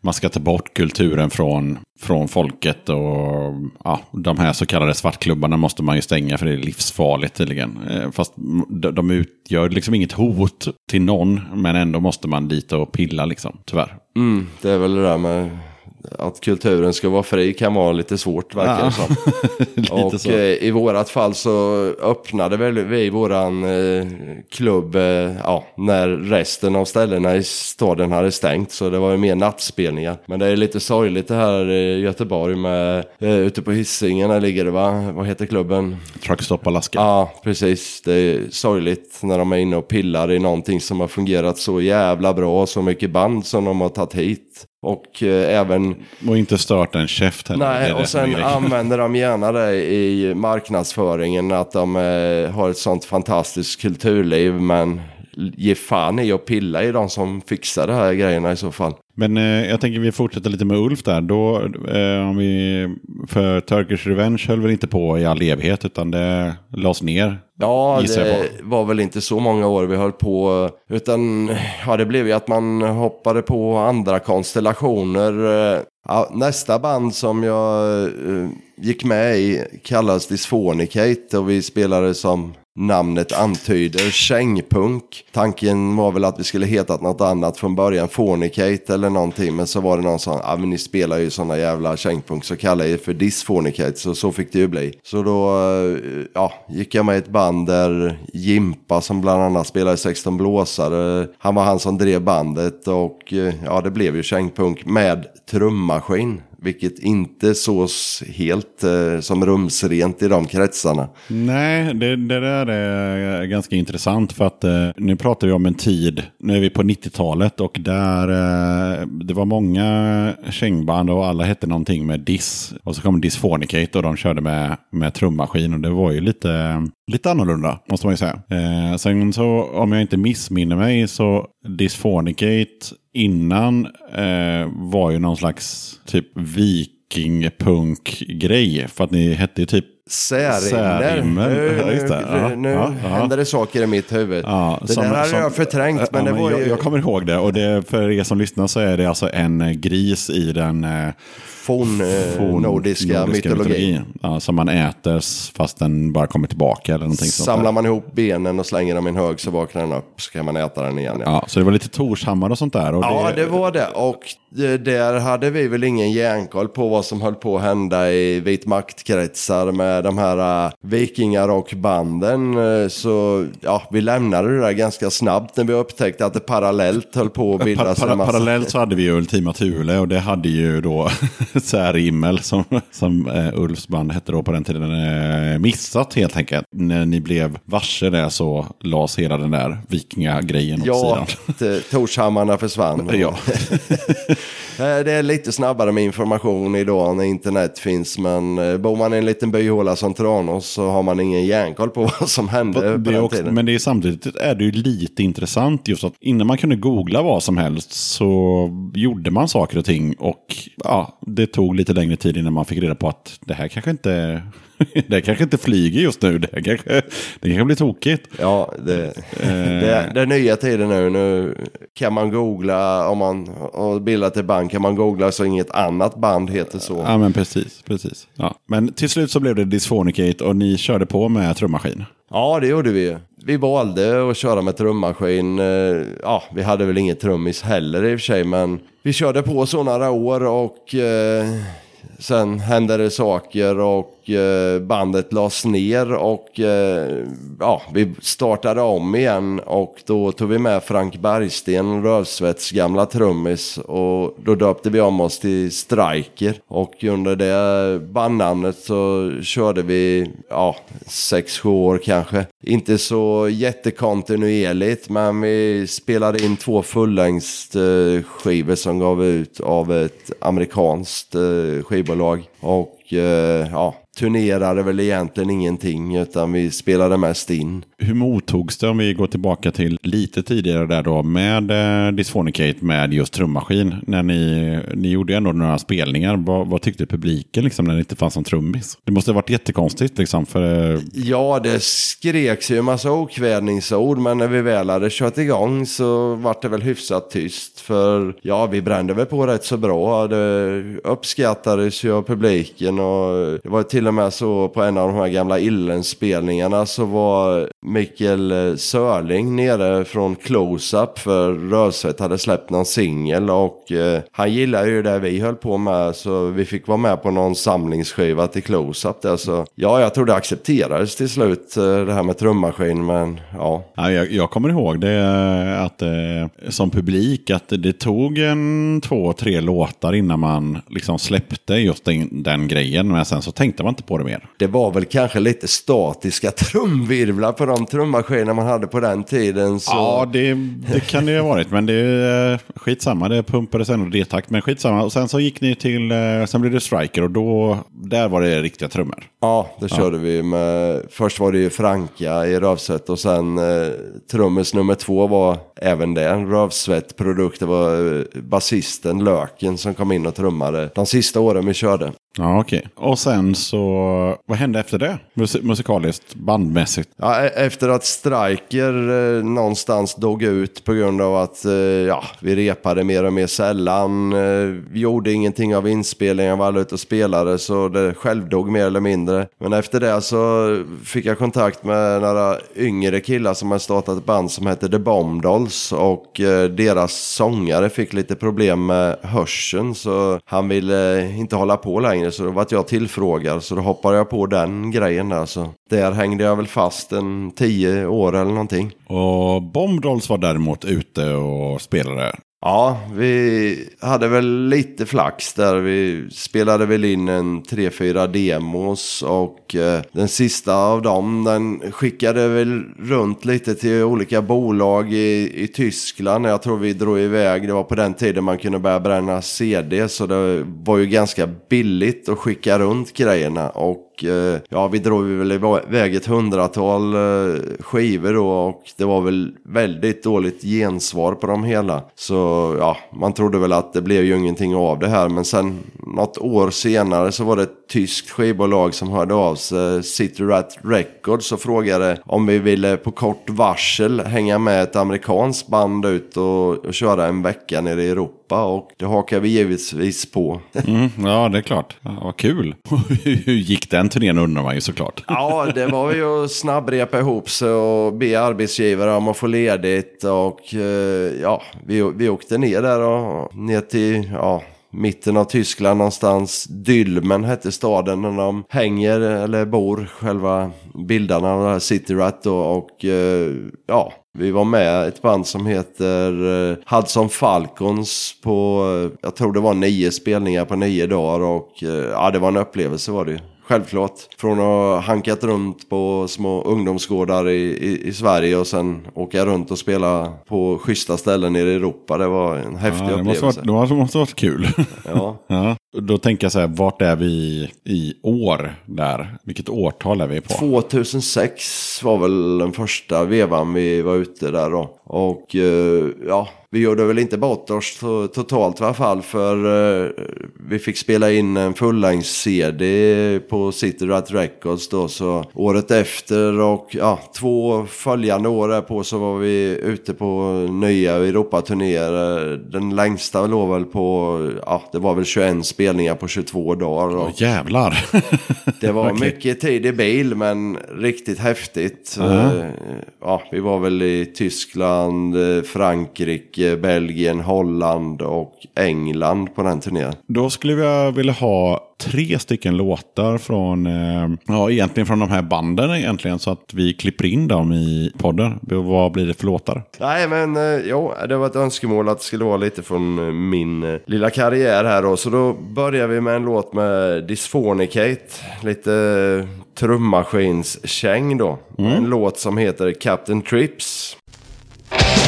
man ska ta bort kulturen från, från folket och ja, de här så kallade svartklubbarna måste man ju stänga för det är livsfarligt tydligen. Eh, fast de, de utgör liksom inget hot till någon, men ändå måste man dit och pilla liksom, tyvärr. Mm, det är väl det där med att kulturen ska vara fri kan vara lite svårt verkar det som. Och så. eh, i vårat fall så öppnade väl vi våran eh, klubb eh, ja, när resten av ställena i staden hade stängt. Så det var ju mer nattspelningar. Men det är lite sorgligt det här i Göteborg med eh, ute på Hisingen där ligger det va? Vad heter klubben? Truckstop Alaska. Ja, precis. Det är sorgligt när de är inne och pillar i någonting som har fungerat så jävla bra. Så mycket band som de har tagit hit. Och eh, även Och inte stört en käft heller. Nej, och sen använder de gärna det i marknadsföringen att de eh, har ett sånt fantastiskt kulturliv men ge fan i att pilla i de som fixar de här grejerna i så fall. Men eh, jag tänker vi fortsätter lite med Ulf där. Då, eh, om vi, för Turkish Revenge höll väl inte på i all evighet utan det lades ner. Ja, det var väl inte så många år vi höll på. Utan ja, det blev ju att man hoppade på andra konstellationer. Ja, nästa band som jag eh, gick med i kallas Dysphonicate och vi spelade som namnet antyder, kängpunk. Tanken var väl att vi skulle hetat något annat från början, Fornicate eller någonting. Men så var det någon som, ja men ni spelar ju sådana jävla kängpunk så kalla er för Disfornicate. Så så fick det ju bli. Så då eh, ja, gick jag med i ett band där Jimpa som bland annat spelade 16 blåsare. Han var han som drev bandet och eh, ja det blev ju kängpunk med trummaskin. Vilket inte sås helt eh, som rumsrent i de kretsarna. Nej, det, det där är eh, ganska intressant för att eh, nu pratar vi om en tid, nu är vi på 90-talet och där eh, det var många kängband och alla hette någonting med Diss. Och så kom Disfornicate och de körde med, med trummaskin och det var ju lite, eh, lite annorlunda måste man ju säga. Eh, sen så om jag inte missminner mig så Disfornicate innan eh, var ju någon slags typ vikingpunk-grej. För att ni hette ju typ. Särimmel. Nu, Ja, nu, nu ja, händer det saker i mitt huvud. Ja, det som- där hade som- jag förträngt, men Ja, det var jag, ju jag kommer ihåg det. Och det, för er som lyssnar så är det alltså en gris i den eh, forn, eh, mytologin. Ja, som man äter fast den bara kommer tillbaka eller någonting sånt Samlar där. man ihop benen och slänger dem i en hög så vaknar den upp. Så kan man äta den igen. Ja. Ja, så det var lite Torshammar och sånt där. Och Ja, det var det. Och det- där hade vi väl ingen järnkoll på vad som höll på att hända i vit maktkretsar med de här uh, vikingarockbanden. Uh, Så ja, vi lämnade det där ganska snabbt när vi upptäckte att det parallellt höll på att Pa- bildas en massa... parallellt så hade vi ju Ultima Thule och det hade ju då Särimmel som, som eh, Ulfs band hette då på den tiden eh, missat helt enkelt. När ni blev varse det så lades hela den där vikingagrejen åt Ja, sidan. t- Torshammarna försvann. Ja. Eh, Det är lite snabbare med information idag när internet finns. Men eh, bor man i en liten byhåla som Tranås så har man ingen järnkoll på vad som hände på Det den också, tiden. men det är samtidigt är det ju lite intressant just att innan man kunde googla vad som helst så gjorde man saker och ting och ja, det tog lite längre tid innan man fick reda på att det här kanske inte, det kanske inte flyger just nu. Det kanske, det kanske blir tokigt. Ja, det, Eh. det, det är nya tider nu. Nu kan man googla, om man har bildat ett band kan man googla så inget annat band heter så. Ja, men precis. precis. Ja. Men till slut så blev det Dysphonicate och ni körde på med trummaskin. Ja, det gjorde vi. Vi valde att köra med trummaskin. Eh, Ja, vi hade väl inget trummis heller i och för sig, men vi körde på så några år och eh, sen hände det saker och eh, bandet lades ner och eh, ja, vi startade om igen och då tog vi med Frank Bergsten, Rövsvets gamla trummis och då döpte vi om oss till Striker och under det bandnamnet så körde vi, ja, sex sju år kanske. Inte så jättekontinuerligt men vi spelade in två fullängdsskivor eh, som gav ut av ett amerikanskt eh, skivbolag och eh, ja, turnerade väl egentligen ingenting utan vi spelade mest in. Hur mottogs det om vi går tillbaka till lite tidigare där då med eh, Dysphonicate med just trummaskin? När ni, ni gjorde ändå några spelningar. Vad, vad tyckte publiken liksom när det inte fanns någon trummis? Det måste ha varit jättekonstigt liksom för... eh, Ja, det skreks ju en massa okvädningsord, men när vi väl hade kört igång så var det väl hyfsat tyst. För ja, vi brände väl på rätt så bra. Det uppskattades ju av publiken och det var till och med så på en av de här gamla Illen-spelningarna så var Mikael Sörling nere från Close-Up för Röset hade släppt någon singel och eh, han gillade ju det vi höll på med så vi fick vara med på någon samlingsskiva till Close-Up där så ja, jag tror det accepterades till slut eh, det här med trummaskin men ja. Ja, jag, jag kommer ihåg det eh, att eh, som publik att det tog en två, tre låtar innan man liksom släppte just den, den grejen. Men sen så tänkte man inte på det mer. Det var väl kanske lite statiska trumvirvlar på de trummaskiner man hade på den tiden. Så... Ja, det, det kan det ju ha varit. Men det är eh, skitsamma. Det pumpades ändå D-takt. Men skitsamma. Och sen så gick ni till, eh, sen blev det Striker och då, där var det riktiga trummor. Ja, då körde vi med, först var det ju Franka i Rövsvett och sen eh, trummis nummer två var även det en Rövsvett-produkt. Det var eh, basisten Löken som kom in och trummade de sista åren vi körde. Ja, okej. Och sen så, vad hände efter det? Mus- musikaliskt, bandmässigt? Ja, e- efter att Striker eh, någonstans dog ut på grund av att eh, ja, vi repade mer och mer sällan. Eh, vi gjorde ingenting av inspelningen, var alla ute och spelade så det självdog mer eller mindre. Men efter det så fick jag kontakt med några yngre killar som har startat ett band som heter The Bomb Dolls och eh, deras sångare fick lite problem med hörseln så han ville eh, inte hålla på längre så då var jag tillfrågad så då hoppade jag på den grejen där så där hängde jag väl fast en tio år eller någonting. Och Bomb Dolls var däremot ute och spelade. Ja, vi hade väl lite flax där. Vi spelade väl in en tre fyra demos och eh, den sista av dem den skickade väl runt lite till olika bolag i, i Tyskland. Jag tror vi drog iväg, det var på den tiden man kunde börja bränna CD så det var ju ganska billigt att skicka runt grejerna och och eh, ja, vi drog väl iväg ett hundratal eh, skivor då och det var väl väldigt dåligt gensvar på dem hela. Så ja, man trodde väl att det blev ju ingenting av det här men sen något år senare så var det ett tyskt skivbolag som hörde av sig, City Rat Records och frågade om vi ville på kort varsel hänga med ett amerikanskt band ut och, och köra en vecka nere i Europa och det hakar vi givetvis på. Mm, ja, det är klart. Ja, vad kul. Hur gick den turnén undrar man ju såklart. Ja, det var ju att snabbrepa ihop sig och be arbetsgivare om att få ledigt. Och eh, ja, vi, vi åkte ner där och ner till ja, mitten av Tyskland någonstans. Dylmen hette staden där de hänger eller bor, själva bildarna av det här City Rat då. Och eh, ja, vi var med ett band som heter eh, Hudson Falcons på, eh, jag tror det var nio spelningar på nio dagar. Och eh, ja, det var en upplevelse var det ju. Självklart. Från att ha hankat runt på små ungdomsgårdar i, i, i Sverige och sen åka runt och spela på schyssta ställen nere i Europa. Det var en häftig Ja, det måste upplevelse. varit, det måste varit kul. Ja. ja. Då tänker jag så här, vart är vi i år där? Vilket årtal är vi på? 2006 var väl den första vevan vi var ute där då. Och eh, ja, vi gjorde väl inte bort oss to- totalt i alla fall. För eh, vi fick spela in en fullängds-CD på City Rat Records då. Så året efter och ja, två följande år där på så var vi ute på nya Europaturnéer. Den längsta låg väl på, ja det var väl 21 spelningar på 22 dagar. Åh, jävlar. det var Okej. mycket tid i bil men riktigt häftigt. Ja. Eh, Ja, vi var väl i Tyskland, eh, Frankrike, Belgien, Holland och England på den turnén. Då skulle jag vilja ha tre stycken låtar från, eh, ja egentligen från de här banden egentligen. Så att vi klipper in dem i podden. Vad blir det för låtar? Nej men eh, jo, det var ett önskemål att det skulle vara lite från min lilla karriär här då. Så då börjar vi med en låt med Dysphonicate. Lite trummaskinskäng då. En låt som heter Captain Trips. Bye.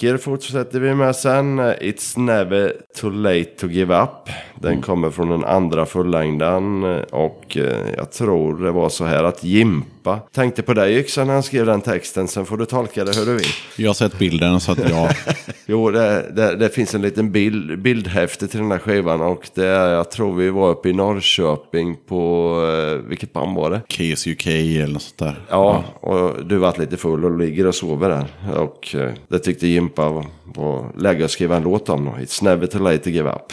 Striker fortsätter vi med sen. It's never too late to give up. Den kommer från den andra fullängden. Och eh, jag tror det var så här att Jimpa tänkte på dig Yxan när han skrev den texten. Sen får du tolka det hur du vill. Jag har sett bilden så att jag... Jo, det, det, det finns en liten bild, bildhäfte till den här skivan. Och det är, jag tror vi var uppe i Norrköping på, eh, vilket band var det? KSUK eller något sånt där. Ja, och du varit lite full och ligger och sover där. Och eh, det tyckte Jimpa var, var läge att skriva en låt om. Då. It's never too late to give up.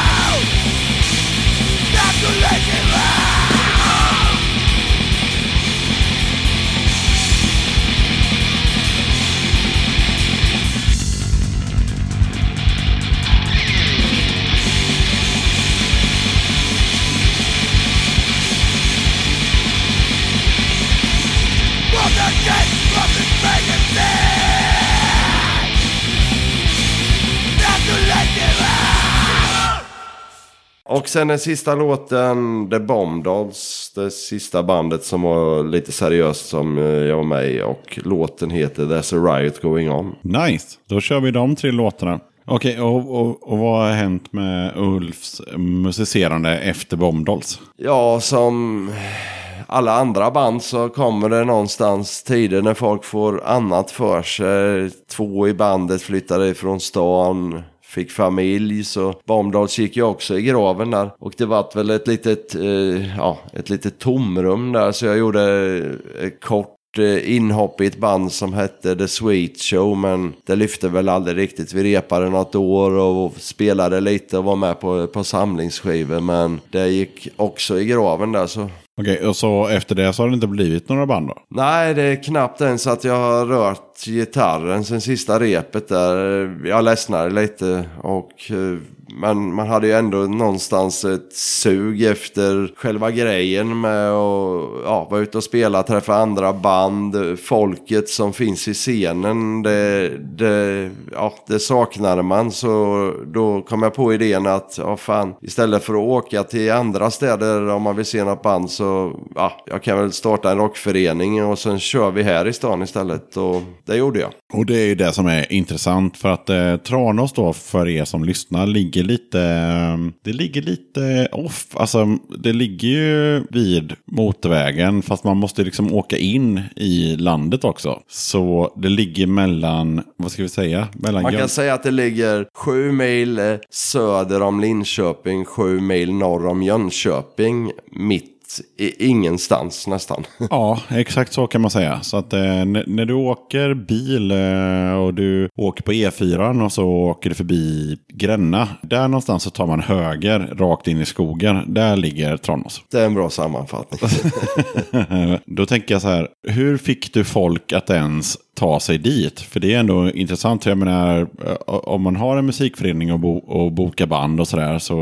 Och sen den sista låten, The Bomb Dolls. Det sista bandet som var lite seriöst som eh, jag var med i. Och låten heter There's a Riot Going On. Nice, då kör vi de tre låtarna. Okej, och, och, och vad har hänt med Ulfs musicerande efter Bombdolls? Ja, som alla andra band så kommer det någonstans tider när folk får annat för sig. Två i bandet flyttade ifrån stan. Fick familj så Bombdals gick ju också i graven där. Och det vart väl ett litet, eh, ja, ett litet tomrum där så jag gjorde ett kort eh, inhopp i ett band som hette The Sweet Show men det lyfte väl aldrig riktigt. Vi repade något år och spelade lite och var med på, på samlingsskivor men det gick också i graven där så Okej, och så efter det så har det inte blivit några band då? Nej, det är knappt ens att jag har rört gitarren sen sista repet där. Jag ledsnade lite och eh, men man hade ju ändå någonstans ett sug efter själva grejen med att ja, vara ute och spela, träffa andra band, folket som finns i scenen. Det, det, ja, det saknade man så då kom jag på idén att ja, fan, istället för att åka till andra städer om man vill se något band så ja, jag kan väl starta en rockförening och sen kör vi här i stan istället och det gjorde jag. Och det är ju det som är intressant för att eh, Tranås då för er som lyssnar ligger lite, eh, det ligger lite off. Alltså det ligger ju vid motorvägen fast man måste liksom åka in i landet också. Så det ligger mellan, vad ska vi säga? Mellan Man Jön- kan säga att det ligger sju mil eh, söder om Linköping, sju mil norr om Jönköping, mitt ingenstans nästan. Ja, exakt så kan man säga. Så att eh, när du åker bil eh, och du åker på E4 och så åker du förbi Gränna. Där någonstans så tar man höger rakt in i skogen. Där ligger Tranås. Det är en bra sammanfattning. Då tänker jag så här, hur fick du folk att ens ta sig dit? För det är ändå intressant. Jag menar, eh, om man har en musikförening och, bo, och bokar band och sådär så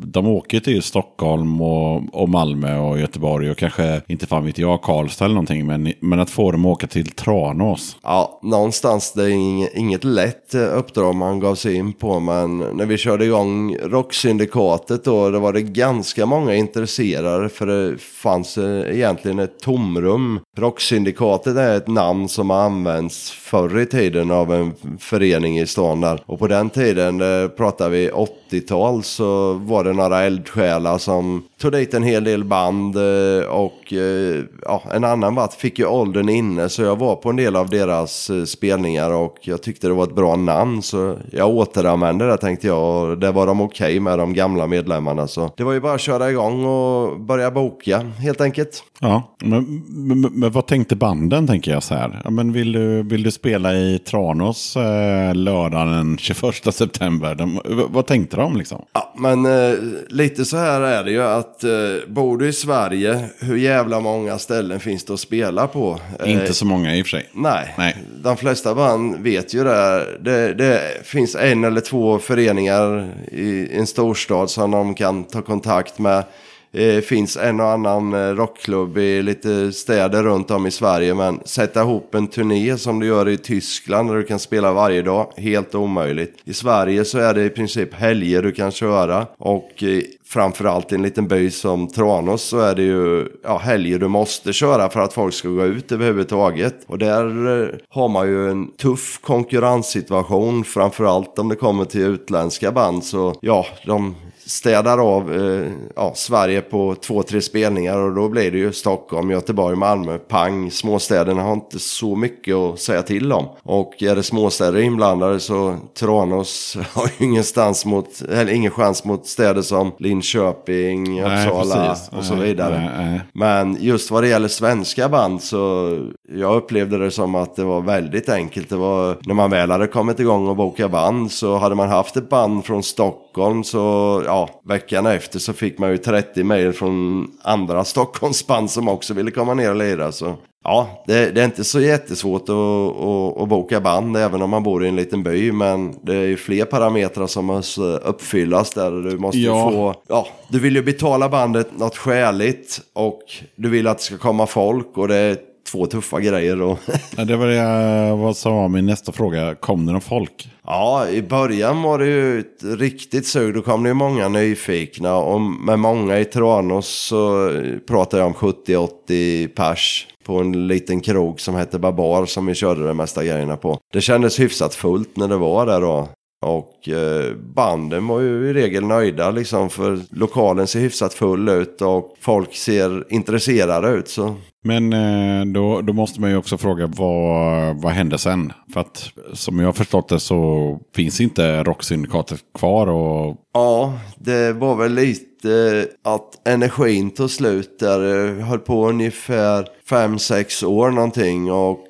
de åker till Stockholm och, och Malmö och Göteborg och kanske, inte fan vet jag, Karlstad eller någonting. Men, men att få dem att åka till Tranås. Ja, någonstans det är inget, inget lätt eh, uppdrag man gav sig in på. Men när vi körde igång Rocksyndikatet då, då var det ganska många intresserade. För det fanns eh, egentligen ett tomrum. Rocksyndikatet är ett namn som man använts förr i tiden av en förening i stan där. Och på den tiden, eh, pratar vi 80-tal, så var det några eldsjälar som tog dit en hel del band eh, och eh, ja, en annan vart fick ju åldern inne så jag var på en del av deras spelningar och jag tyckte det var ett bra namn så jag återanvände det tänkte jag och det var de okej med de gamla medlemmarna så det var ju bara att köra igång och börja boka helt enkelt. Ja, men, men, men vad tänkte banden tänker jag så här? Ja, men vill, du, vill du spela i Tranås eh, lördagen den 21 september? De, vad tänkte de liksom? Ja, men eh, lite så här är det ju att eh, bor du i Sverige, hur jävla många ställen finns det att spela på? Eh, Inte så många i och för sig. Nej. Nej. de flesta band vet ju det. det. Det finns en eller två föreningar i en storstad som de kan ta kontakt med. Det finns en och annan eh, rockklubb i lite städer runt om i Sverige. Men sätta ihop en turné som du gör i Tyskland där du kan spela varje dag, helt omöjligt. I Sverige så är det i princip helger du kan köra. Och eh, framförallt i en liten by som Tranås så är det ju ja, helger du måste köra för att folk ska gå ut överhuvudtaget. Och där eh, har man ju en tuff konkurrenssituation, framförallt om det kommer till utländska band. Så ja, de städar av eh, ja, Sverige på två, tre spelningar och då blir det ju Stockholm, Göteborg, Malmö, pang. Småstäderna har inte så mycket att säga till om. Och är det småstäder inblandade så Tranås har ju ingenstans mot, eller ingen chans mot städer som Linköping, Nej, Uppsala precis. och så Nej, vidare. nej, nej. Men just vad det gäller svenska band så jag upplevde det som att det var väldigt enkelt. Det var, när man väl hade kommit igång och boka band så hade man haft ett band från Stockholm så ja, veckan efter så fick man ju 30 mejl från andra Stockholmsband som också ville komma ner och lira. Så ja, det, det är inte så jättesvårt att, att, att boka band även om man bor i en liten by. Men det är ju fler parametrar som måste uppfyllas där. Du måste Ja. få ja, du vill ju betala bandet något skäligt och du vill att det ska komma folk och det är två tuffa grejer. Och Ja, det var det vad som var min nästa fråga. Kom det någon folk? ja, i början var det ju ett riktigt sug. Då kom det ju många nyfikna och med många i Tranås så pratar jag om 70-80 pers på en liten krog som hette Babar som vi körde de mesta grejerna på. Det kändes hyfsat fullt när det var där då. Och eh, banden var ju i regel nöjda liksom för lokalen ser hyfsat full ut och folk ser intresserade ut. Så Men eh, då, då måste man ju också fråga vad, vad hände sen? För att som jag har förstått det så finns inte rocksyndikatet kvar. Och, Ja, det var väl lite att energin tog slut där. Jag höll på ungefär 5-6 år någonting och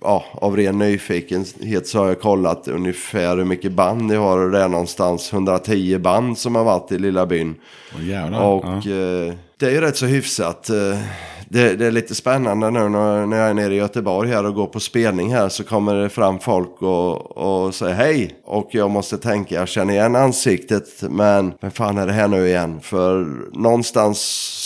ja, av ren nyfikenhet så har jag kollat ungefär hur mycket band jag har det är någonstans 110 band som har varit i lilla byn. och jävlar, Och ja. eh, det är ju rätt så hyfsat. Det, det är lite spännande nu när, när jag är nere i Göteborg här och går på spelning här så kommer det fram folk och, och säger hej. Och jag måste tänka, jag känner igen ansiktet men vem fan är det här nu igen? För någonstans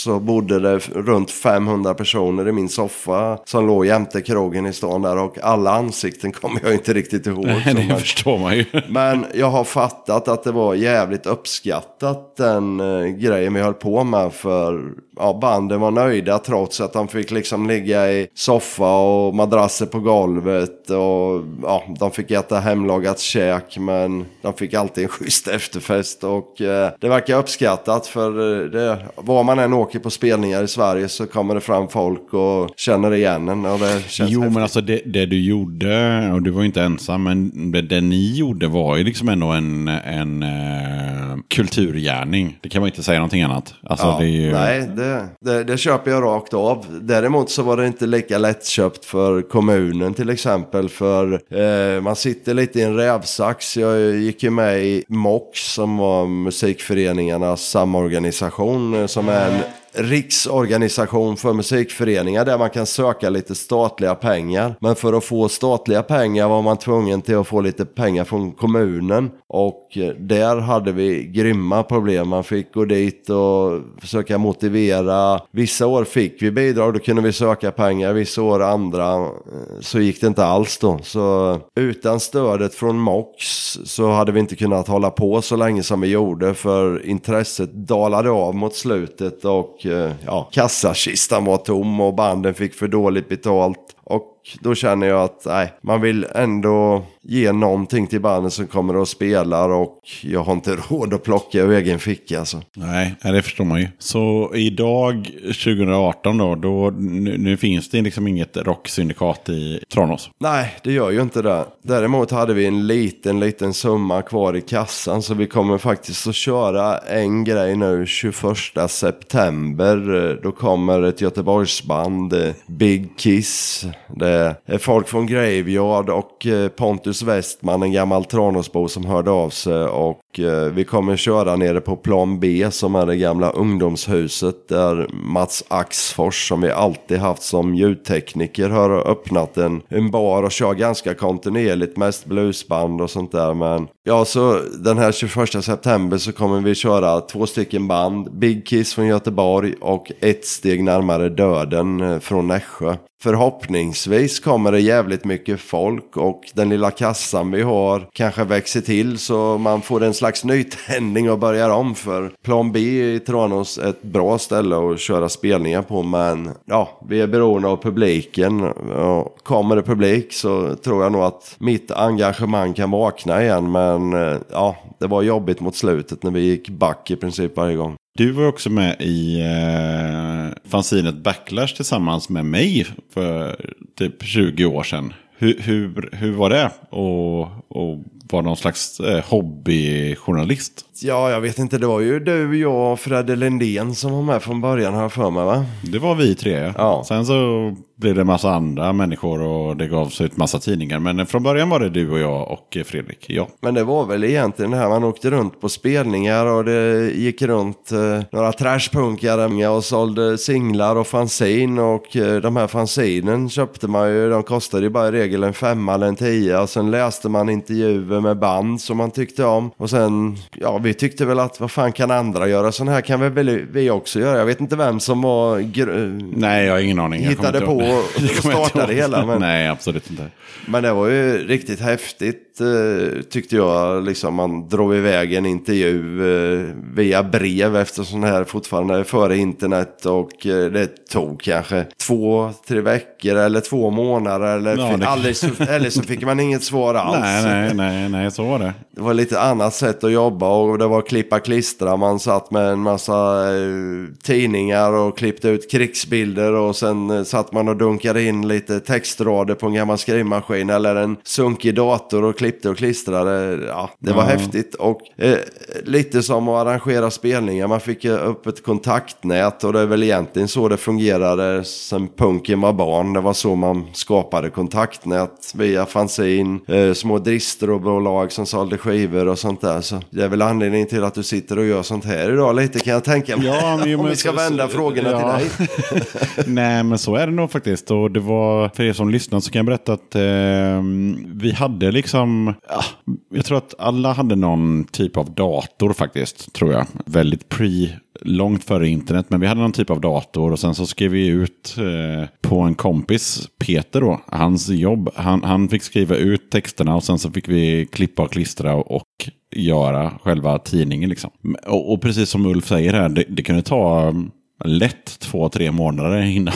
så bodde det runt 500 personer i min soffa som låg jämte krogen i stan där och alla ansikten kommer jag inte riktigt ihåg. Nej, det man- förstår man ju. men jag har fattat att det var jävligt uppskattat den eh, grejen vi höll på med. För ja, banden var nöjda trots att de fick liksom ligga i soffa och madrasser på golvet. Och ja, de fick äta hemlagat käk men de fick alltid en schysst efterfest. Och eh, det verkar uppskattat för eh, det, var man än åker på spelningar i Sverige så kommer det fram folk och känner igen en. Och det känns Jo, men häftigt. alltså det, det du gjorde, och du var ju inte ensam, men det, det ni gjorde var ju liksom ändå en, en eh, kulturgärning. Det kan man inte säga någonting annat. Alltså, Ja, det är ju... Nej, det, det, det köper jag rakt av. Däremot så var det inte lika lättköpt för kommunen till exempel. För eh, man sitter lite i en rävsax. Jag gick ju med i MOX som var musikföreningarnas samorganisation. Eh, som är en riksorganisation för musikföreningar där man kan söka lite statliga pengar. Men för att få statliga pengar var man tvungen till att få lite pengar från kommunen. Och eh, där hade vi grymma problem. Man fick gå dit och försöka motivera. Vissa år fick vi bidrag, då kunde vi söka pengar. Vissa år andra eh, så gick det inte alls då. Så utan stödet från MOX så hade vi inte kunnat hålla på så länge som vi gjorde. För intresset dalade av mot slutet och Eh, ja, kassakistan var tom och banden fick för dåligt betalt. Och då känner jag att nej, man vill ändå ge någonting till banden som kommer och spelar och jag har inte råd att plocka ur egen ficka alltså. Nej, det förstår man ju. Så idag, 2018 då, då nu, nu finns det liksom inget rocksyndikat i Tranås. Nej, det gör ju inte det. Däremot hade vi en liten, liten summa kvar i kassan så vi kommer faktiskt att köra en grej nu 21 september. Då kommer ett Göteborgsband, eh, Big Kiss. Det är folk från Graveyard och eh, Pontus Westman, en gammal Tranåsbo som hörde av sig. Och eh, vi kommer köra nere på plan B som är det gamla ungdomshuset där Mats Axfors som vi alltid haft som ljudtekniker har öppnat en, en bar och kör ganska kontinuerligt mest bluesband och sånt där. Men ja, så den här 21 september så kommer vi köra två stycken band. Big Kiss från Göteborg och ett steg närmare döden eh, från Nässjö. Förhoppningsvis kommer det jävligt mycket folk och den lilla kassan vi har kanske växer till så man får en slags nytändning och börjar om för plan B i Tranås är ett bra ställe att köra spelningar på men ja, vi är beroende av publiken. Och kommer det publik så tror jag nog att mitt engagemang kan vakna igen men eh, ja, det var jobbigt mot slutet när vi gick back i princip varje gång. Du var också med i eh, fanzinet Backlash tillsammans med mig för typ 20 år sedan. Hur, hur, hur var det och, och vara någon slags eh, hobbyjournalist? Ja, jag vet inte, det var ju du, jag och Fredde Lindén som var med från början har jag för mig va? Det var vi tre. Ja. Sen så blev det en massa andra människor och det gavs ut massa tidningar. Men från början var det du och jag och eh, Fredrik. Ja. Men det var väl egentligen det här man åkte runt på spelningar och det gick runt eh, några trashpunkare och sålde singlar och fanzin och eh, de här fanzinen köpte man ju, de kostade ju bara i regel en femma eller en tia och sen läste man intervjuer med band som man tyckte om och sen, ja vi tyckte väl att vad fan kan andra göra, sån här kan väl vi också göra, jag vet inte vem som var Nej, jag har ingen aning. Hittade på och Det inte startade ihåg. hela, men- Nej, absolut inte. Men det var ju riktigt häftigt eh, tyckte jag. Liksom man drog iväg en intervju eh, via brev eftersom det här fortfarande är före internet. Och eh, det tog kanske två, tre veckor eller två månader. Eller, Ja, det- eller, så, eller så fick man inget svar alls. Nej, nej, nej, nej, så var det. Det var lite annat sätt att jobba och det var klippa klistra. Man satt med en massa tidningar och klippte ut krigsbilder och sen eh, satt man och dunkade in lite textrader på en gammal skrivmaskin eller en sunkig dator och klippte och klistrade. Ja, det var Ja. häftigt och eh, lite som att arrangera spelningar. Man fick upp ett kontaktnät och det är väl egentligen så det fungerade sen punken var barn. Det var så man skapade kontaktnät via fanzin, eh, små distro-bolag som sålde skivor och sånt där. Så det är väl anledningen till att du sitter och gör sånt här idag lite kan jag tänka mig. Ja, men, Om vi ska vända så- frågorna ja. till dig. Nej, men så är det nog faktiskt. Och det var, för er som lyssnar så kan jag berätta att eh, vi hade liksom, ja, jag tror att alla hade någon typ av dator faktiskt, tror jag. Väldigt pre, långt före internet, men vi hade någon typ av dator och sen så skrev vi ut eh, på en kompis, Peter då, hans jobb. Han, han fick skriva ut texterna och sen så fick vi klippa och klistra och göra själva tidningen liksom. Och, och precis som Ulf säger här, det, det kunde ta lätt två, tre månader innan,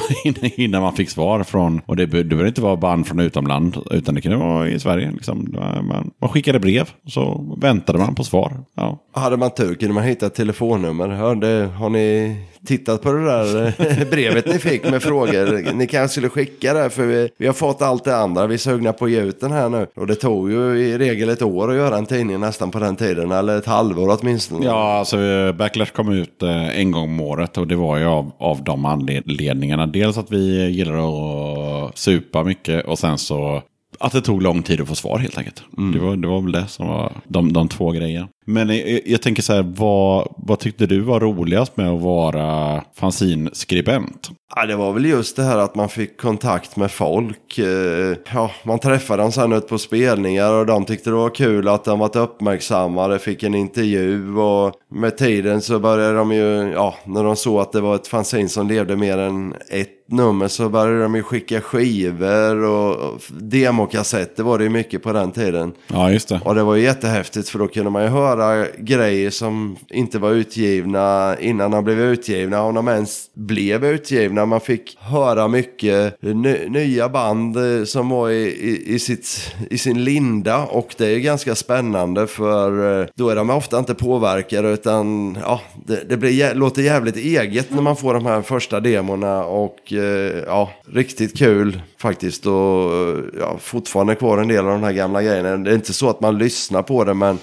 innan- man fick svar från, och det, det behöver inte vara band från utomland, utan det kunde vara i Sverige. Liksom. Man, man skickade brev, och så väntade man på svar. Ja. Hade man tur kunde man hitta ett telefonnummer. Hörde, har ni tittat på det där eh, brevet ni fick med frågor? Ni kanske skulle skicka det för vi, vi har fått allt det andra. Vi är sugna på att ge ut den här nu. Och det tog ju i regel ett år att göra en tidning nästan på den tiden. Eller ett halvår åtminstone. Ja, alltså eh, Backlash kom ut eh, en gång om året och det var ju av, av de anledningarna. Dels att vi gillar att supa mycket och sen så att det tog lång tid att få svar helt enkelt. Det, var, det var väl det som var de, de två grejerna. Men jag, jag tänker så här, vad, vad tyckte du var roligast med att vara fanzinskribent? Ja, det var väl just det här att man fick kontakt med folk. Eh, Ja, man träffade dem sen ut på spelningar och de tyckte det var kul att de varit uppmärksammade, fick en intervju och med tiden så började de ju, ja, när de såg att det var ett fanzine som levde mer än ett nummer så började de ju skicka skivor och demokassetter var det ju mycket på den tiden. Ja, just det. Och det var ju jättehäftigt för då kunde man ju höra grejer som inte var utgivna innan de blev utgivna. Om de ens blev utgivna. Man fick höra mycket ny, nya band eh, som var i, i, i, sitt, i sin linda. Och det är ganska spännande för eh, då är de ofta inte påverkade utan ja, det, det blir, låter jävligt eget när man får de här första demorna. Och eh, ja, riktigt kul faktiskt. Och ja, fortfarande kvar en del av de här gamla grejerna. Det är inte så att man lyssnar på det men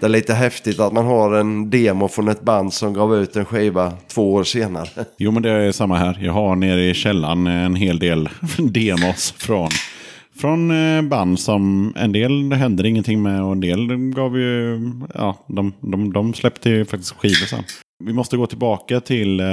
det är lite häftigt att man har en demo från ett band som gav ut en skiva två år senare. Jo, men det är samma här. Jag har nere i källan en hel del demos från, från eh, band som en del hände ingenting med och en del gav ju, ja, de, de, de släppte ju faktiskt skivor sen. Vi måste gå tillbaka till eh,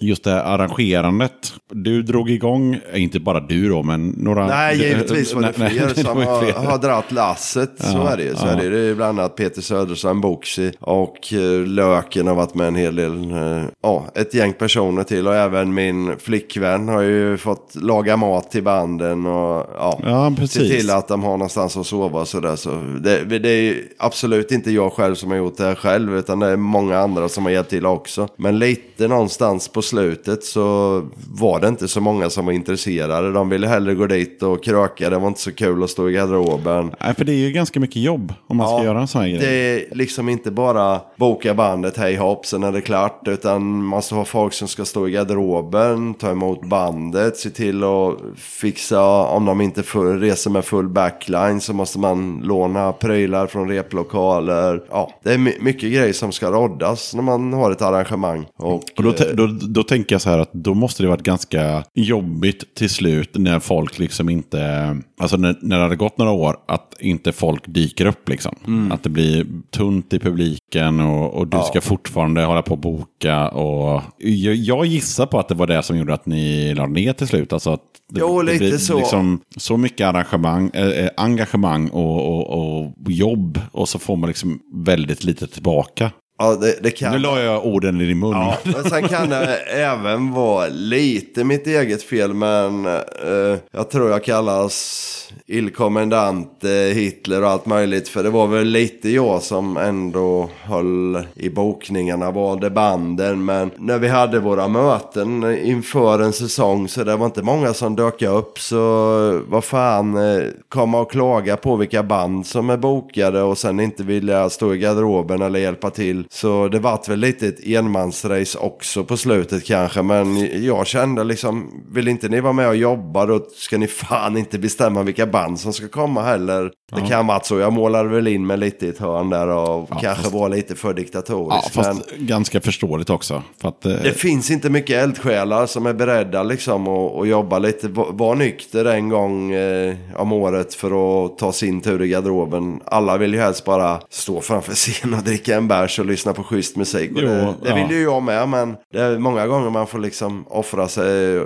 just det här arrangerandet. Du drog igång, eh, inte bara du då, men några... Nej, givetvis var det Nej, fler nej, det som var ju har, fler. har dratt lasset. så Ja, är det ju. Så ja. är det. det är bland annat Peter Söderström, Boxy och eh, Löken har varit med en hel del. eh, Ja, ett gäng personer till. Och även min flickvän har ju fått laga mat till banden. Och ja, Ja, se till att de har någonstans att sova och sådär. Så det, det är absolut inte jag själv som har gjort det här själv. Utan det är många andra som har hjälpt till också. Men lite någonstans på slutet så var det inte så många som var intresserade. De ville hellre gå dit och kröka. Det var inte så kul att stå i garderoben. Nej, för det är ju ganska mycket jobb om man ska Ja, göra en sån här grej. Det är liksom inte bara boka bandet hej hopp sen är det klart. Utan man måste ha folk som ska stå i garderoben, ta emot bandet, se till att fixa om de inte full, reser med full backline så måste man låna prylar från replokaler. Ja, det är my- mycket grejer som ska roddas när man har ett arrangemang. Och, Och då, eh, då, då tänker jag så här att då måste det varit ganska jobbigt till slut när folk liksom inte, alltså när, när det hade gått några år, att inte folk dyker upp liksom. Att det blir tunt i publiken och, och du ska fortfarande hålla på och boka. Och jag, jag gissar på att det var det som gjorde att ni la ner till slut. Alltså att det, Jo, det lite blir så. Liksom, så mycket arrangemang, eh, eh, engagemang och, och, och jobb och så får man liksom väldigt lite tillbaka. Ja, det, det kan Nu la jag orden i din mun. Ja, men sen kan det även vara lite mitt eget fel, men eh, jag tror jag kallas illkommendant eh, Hitler och allt möjligt. För det var väl lite jag som ändå höll i bokningarna, valde banden. Men när vi hade våra möten inför en säsong så det var inte många som dök upp. Så vad fan, eh, komma och klaga på vilka band som är bokade och sen inte vilja stå i garderoben eller hjälpa till. Så det vart väl lite ett enmansrace också på slutet kanske. Men jag kände liksom, vill inte ni vara med och jobba då ska ni fan inte bestämma vilka band som ska komma heller. Det kan vara så. Jag målade väl in mig lite i ett hörn där och kanske fast- var lite för Ja, diktatorisk. fast men ganska förståeligt också. För att, eh, det finns inte mycket eldsjälar som är beredda liksom att jobba lite. Va- Var nykter en gång eh, om året för att ta sin tur i garderoben. Alla vill ju helst bara stå framför scenen och dricka en bärs och lyssna på schysst musik. Och Jo, det det ja. vill ju jag med, men det är många gånger man får liksom offra sig,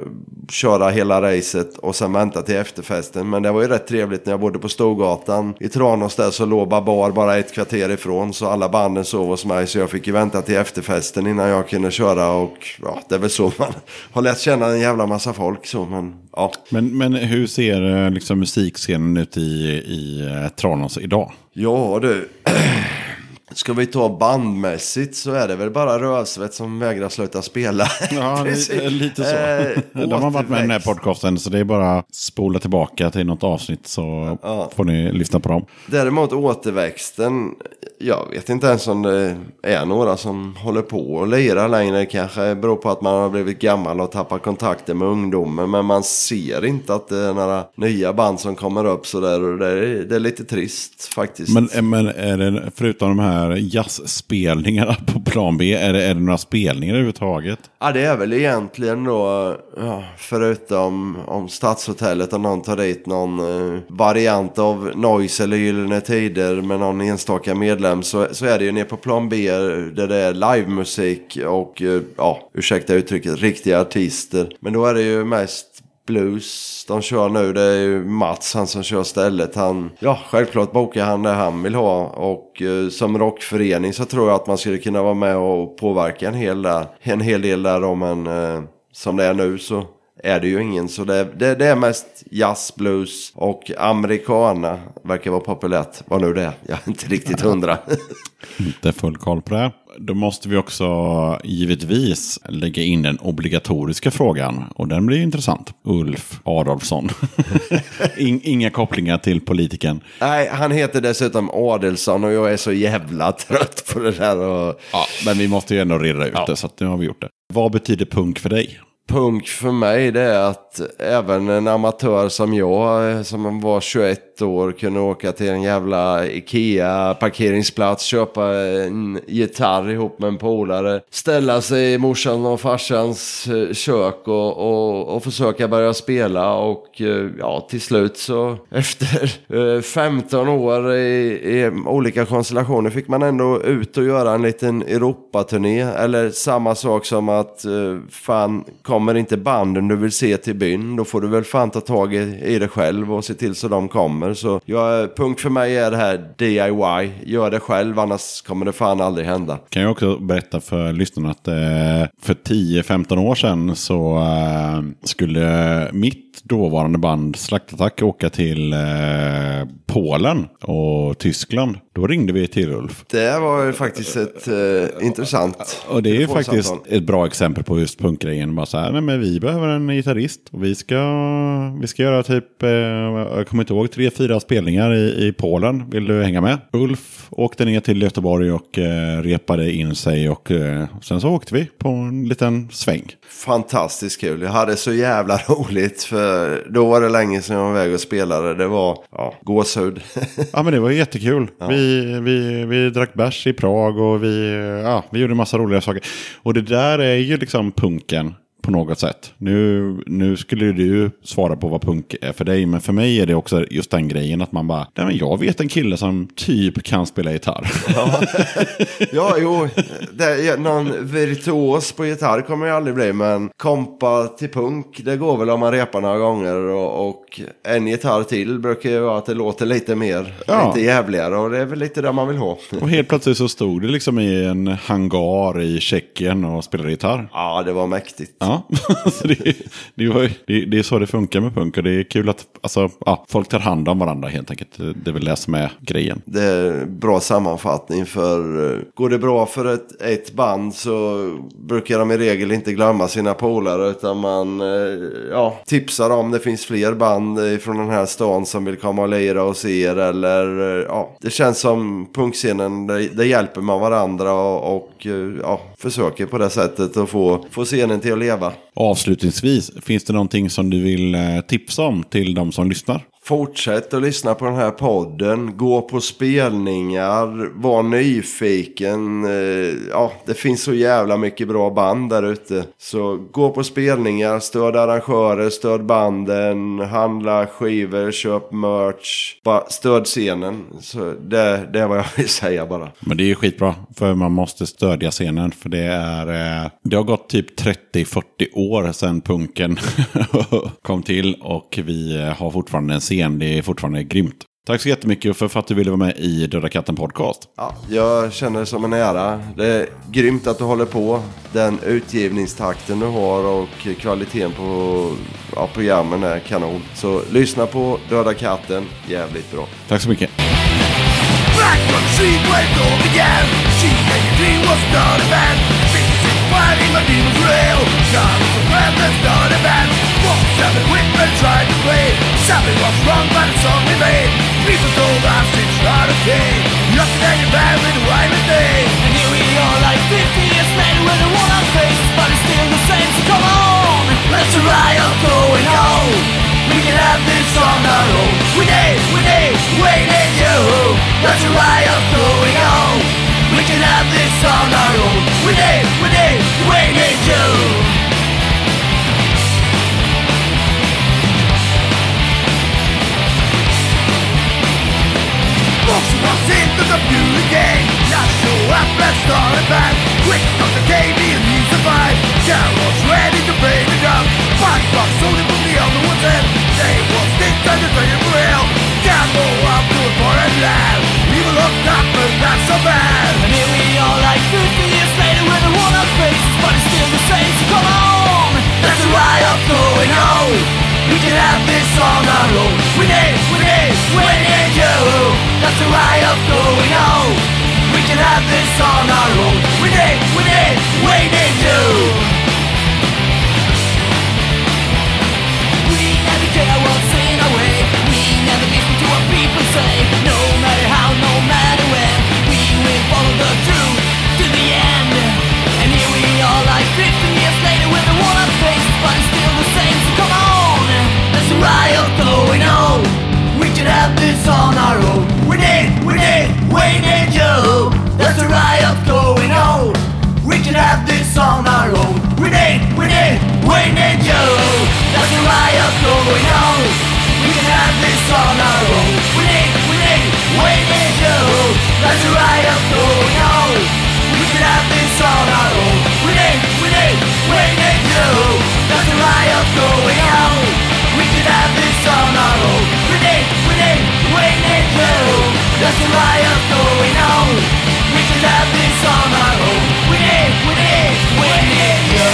köra hela racet och sen vänta till efterfesten. Men det var ju rätt trevligt när jag bodde på Storgatan i Tranås där så låg Babar bara ett kvarter ifrån. Så alla banden sov hos mig så jag fick ju vänta till efterfesten innan jag kunde köra. Och ja, det är väl så man har lärt känna en jävla massa folk så. Men ja, men, men hur ser eh, liksom, musikscenen ut i, i eh, Tranås idag? ja du. Ska vi ta bandmässigt så är det väl bara Rövsvett som vägrar sluta spela. Ja, li- lite så. Eh, De har varit med i den här podcasten så det är bara att spola tillbaka till något avsnitt så får ni lyssna på dem. Däremot återväxten, jag vet inte ens om det är några som håller på och lirar längre. Kanske beror på att man har blivit gammal och tappat kontakten med ungdomen. Men man ser inte att det är några nya band som kommer upp sådär. Och det är, det är lite trist faktiskt. Men, eh, men är det, förutom de här jazzspelningarna på plan B, är det, är det några spelningar överhuvudtaget? Ja, det är väl egentligen då, ja, förutom om Stadshotellet och någon tar dit någon eh, variant av Noise eller Gyllene Tider med någon enstaka medlem så, så är det ju nere på plan B där det är livemusik och, eh, ja, ursäkta uttrycket, riktiga artister. Men då är det ju mest blues de kör nu. Det är ju Mats, han som kör stället. Han, ja, självklart bokar han det han vill ha. Och eh, som rockförening så tror jag att man skulle kunna vara med och påverka en hel, där, en hel del där. Då, men eh, som det är nu så är det ju ingen. Så det, det, det är mest jazz, blues och americana verkar vara populärt. Vad nu det är. Jag är inte riktigt hundra. Inte full koll på det. Då måste vi också givetvis lägga in den obligatoriska frågan. Och den blir ju intressant. Ulf Adolfsson. In, inga kopplingar till politiken. Nej, han heter dessutom Adelsson och jag är så jävla trött på det där. Och... Ja, men vi måste ju ändå reda ut det, så nu har vi gjort det. Vad betyder punk för dig? Punk för mig det är att även en amatör som jag, eh, som var 21 år, kunde åka till en jävla Ikea parkeringsplats, köpa en gitarr ihop med en polare, ställa sig i morsan och farsans eh, kök och, och, och försöka börja spela och eh, ja, till slut så efter 15 år i, i olika konstellationer fick man ändå ut och göra en liten Europaturné. Eller samma sak som att fan, kommer inte banden du vill se till byn, då får du väl fan ta tag i, i det själv och se till så de kommer. Så ja, punkt för mig är det här DIY, gör det själv annars kommer det fan aldrig hända. Kan jag också berätta för lyssnarna att eh, för 10-15 år sedan så eh, skulle mitt dåvarande band Slaktattack åka till eh, Polen och Tyskland. Då ringde vi till Ulf. Det var ju faktiskt ett eh, intressant Och det är ju faktiskt ett bra exempel på just punkgrejen. Bara så här, nej men vi behöver en gitarrist. Och vi ska, vi ska göra typ, eh, jag kommer inte ihåg, tre, fyra spelningar i, i Polen. Vill du hänga med? Ulf åkte ner till Göteborg och eh, repade in sig. Och eh, sen så åkte vi på en liten sväng. Fantastiskt kul. Jag hade så jävla roligt för då var det länge sedan jag var iväg och spelade. Det var ja, gåshud. Ja men det var jättekul. Vi, vi, vi drack bärs i Prag och vi, ja, vi gjorde massa roliga saker. Och det där är ju liksom punken. På något sätt. Nu, nu skulle du svara på vad punk är för dig, men för mig är det också just den grejen att man bara, nej men jag vet en kille som typ kan spela gitarr. Ja, jo, det någon virtuos på gitarr kommer jag aldrig bli, men kompa till punk, det går väl om man repar några gånger och, och en gitarr till brukar ju vara att det låter lite mer, Ja. lite jävligare och det är väl lite det man vill ha. Och helt plötsligt så stod det liksom i en hangar i Tjeckien och spelade gitarr. Ja, det var mäktigt. Ja, så det, det, var, det, det är så det funkar med punk och det är kul att alltså, ja, folk tar hand om varandra helt enkelt. Det är väl det som är grejen. Det är bra sammanfattning för eh, går det bra för ett, ett band så brukar de i regel inte glömma sina polare utan man eh, ja, tipsar om det finns fler band från den här stan som vill komma och lira hos er eller eh, ja, det känns som punkscenen, där, hjälper man varandra och, och ja, försöker på det sättet att få, få scenen till att leva. Avslutningsvis, finns det någonting som du vill eh, tipsa om till de som lyssnar? Fortsätt att lyssna på den här podden. Gå på spelningar. Var nyfiken. Eh, ja, det finns så jävla mycket bra band där ute. Så gå på spelningar. Stöd arrangörer. Stöd banden. Handla skivor. Köp merch. Bara stöd scenen. Så det, det är vad jag vill säga bara. Men det är ju skitbra, för man måste stödja scenen. För det är, eh, det har gått typ 30-40 år sedan punken kom till och vi har fortfarande en scen. Det är fortfarande grymt. Tack så jättemycket för att du ville vara med i Döda katten podcast. Ja, jag känner det som en ära. Det är grymt att du håller på. Den utgivningstakten du har och kvaliteten på ja, programmen är kanon. Så lyssna på Döda katten. Jävligt bra. Tack så mycket. Back all Walked seven women tried to play. Something was wrong but the song we made People told us it's not okay. Nothing that you're bad with the and day And here we are like 50 years later with a one on face But it's still the same, so come on. Let's riot going on. We can have this on our own. We need, we need, we need you. Let's riot going on. We can have this on our own. We need, we need, we need you survive. Quick Comes the game and you survive. Carol's ready to pay the dump Five bucks only from the other one's end. They will stick to the dragon for hell Gamble up to a foreign land we need you There's a riot going on. We can have this on our own. We need, we need, we need you There's a riot going on. We can have this on our own. We need, we need, we need you There's a riot going on. We can have this on our own. We need, we need, we need you There's a riot going on Going on We have this on our own We need, we need, we need you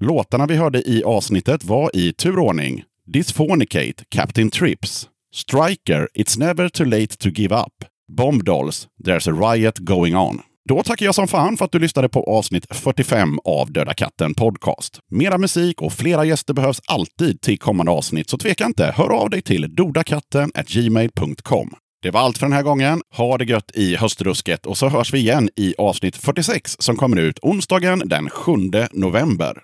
Låtarna vi hörde i avsnittet var i turordning. Dysphonicate, Captain Trips, Striker, It's Never Too Late To Give Up, Bomb Dolls, There's a Riot Going On. Då tackar jag som fan för att du lyssnade på avsnitt 45 av Döda katten Podcast. Mera musik och flera gäster behövs alltid till kommande avsnitt, så tveka inte. Hör av dig till dodakatten gmail.com. Det var allt för den här gången. Ha det gött i höstrusket och så hörs vi igen i avsnitt 46 som kommer ut onsdagen den 7 november.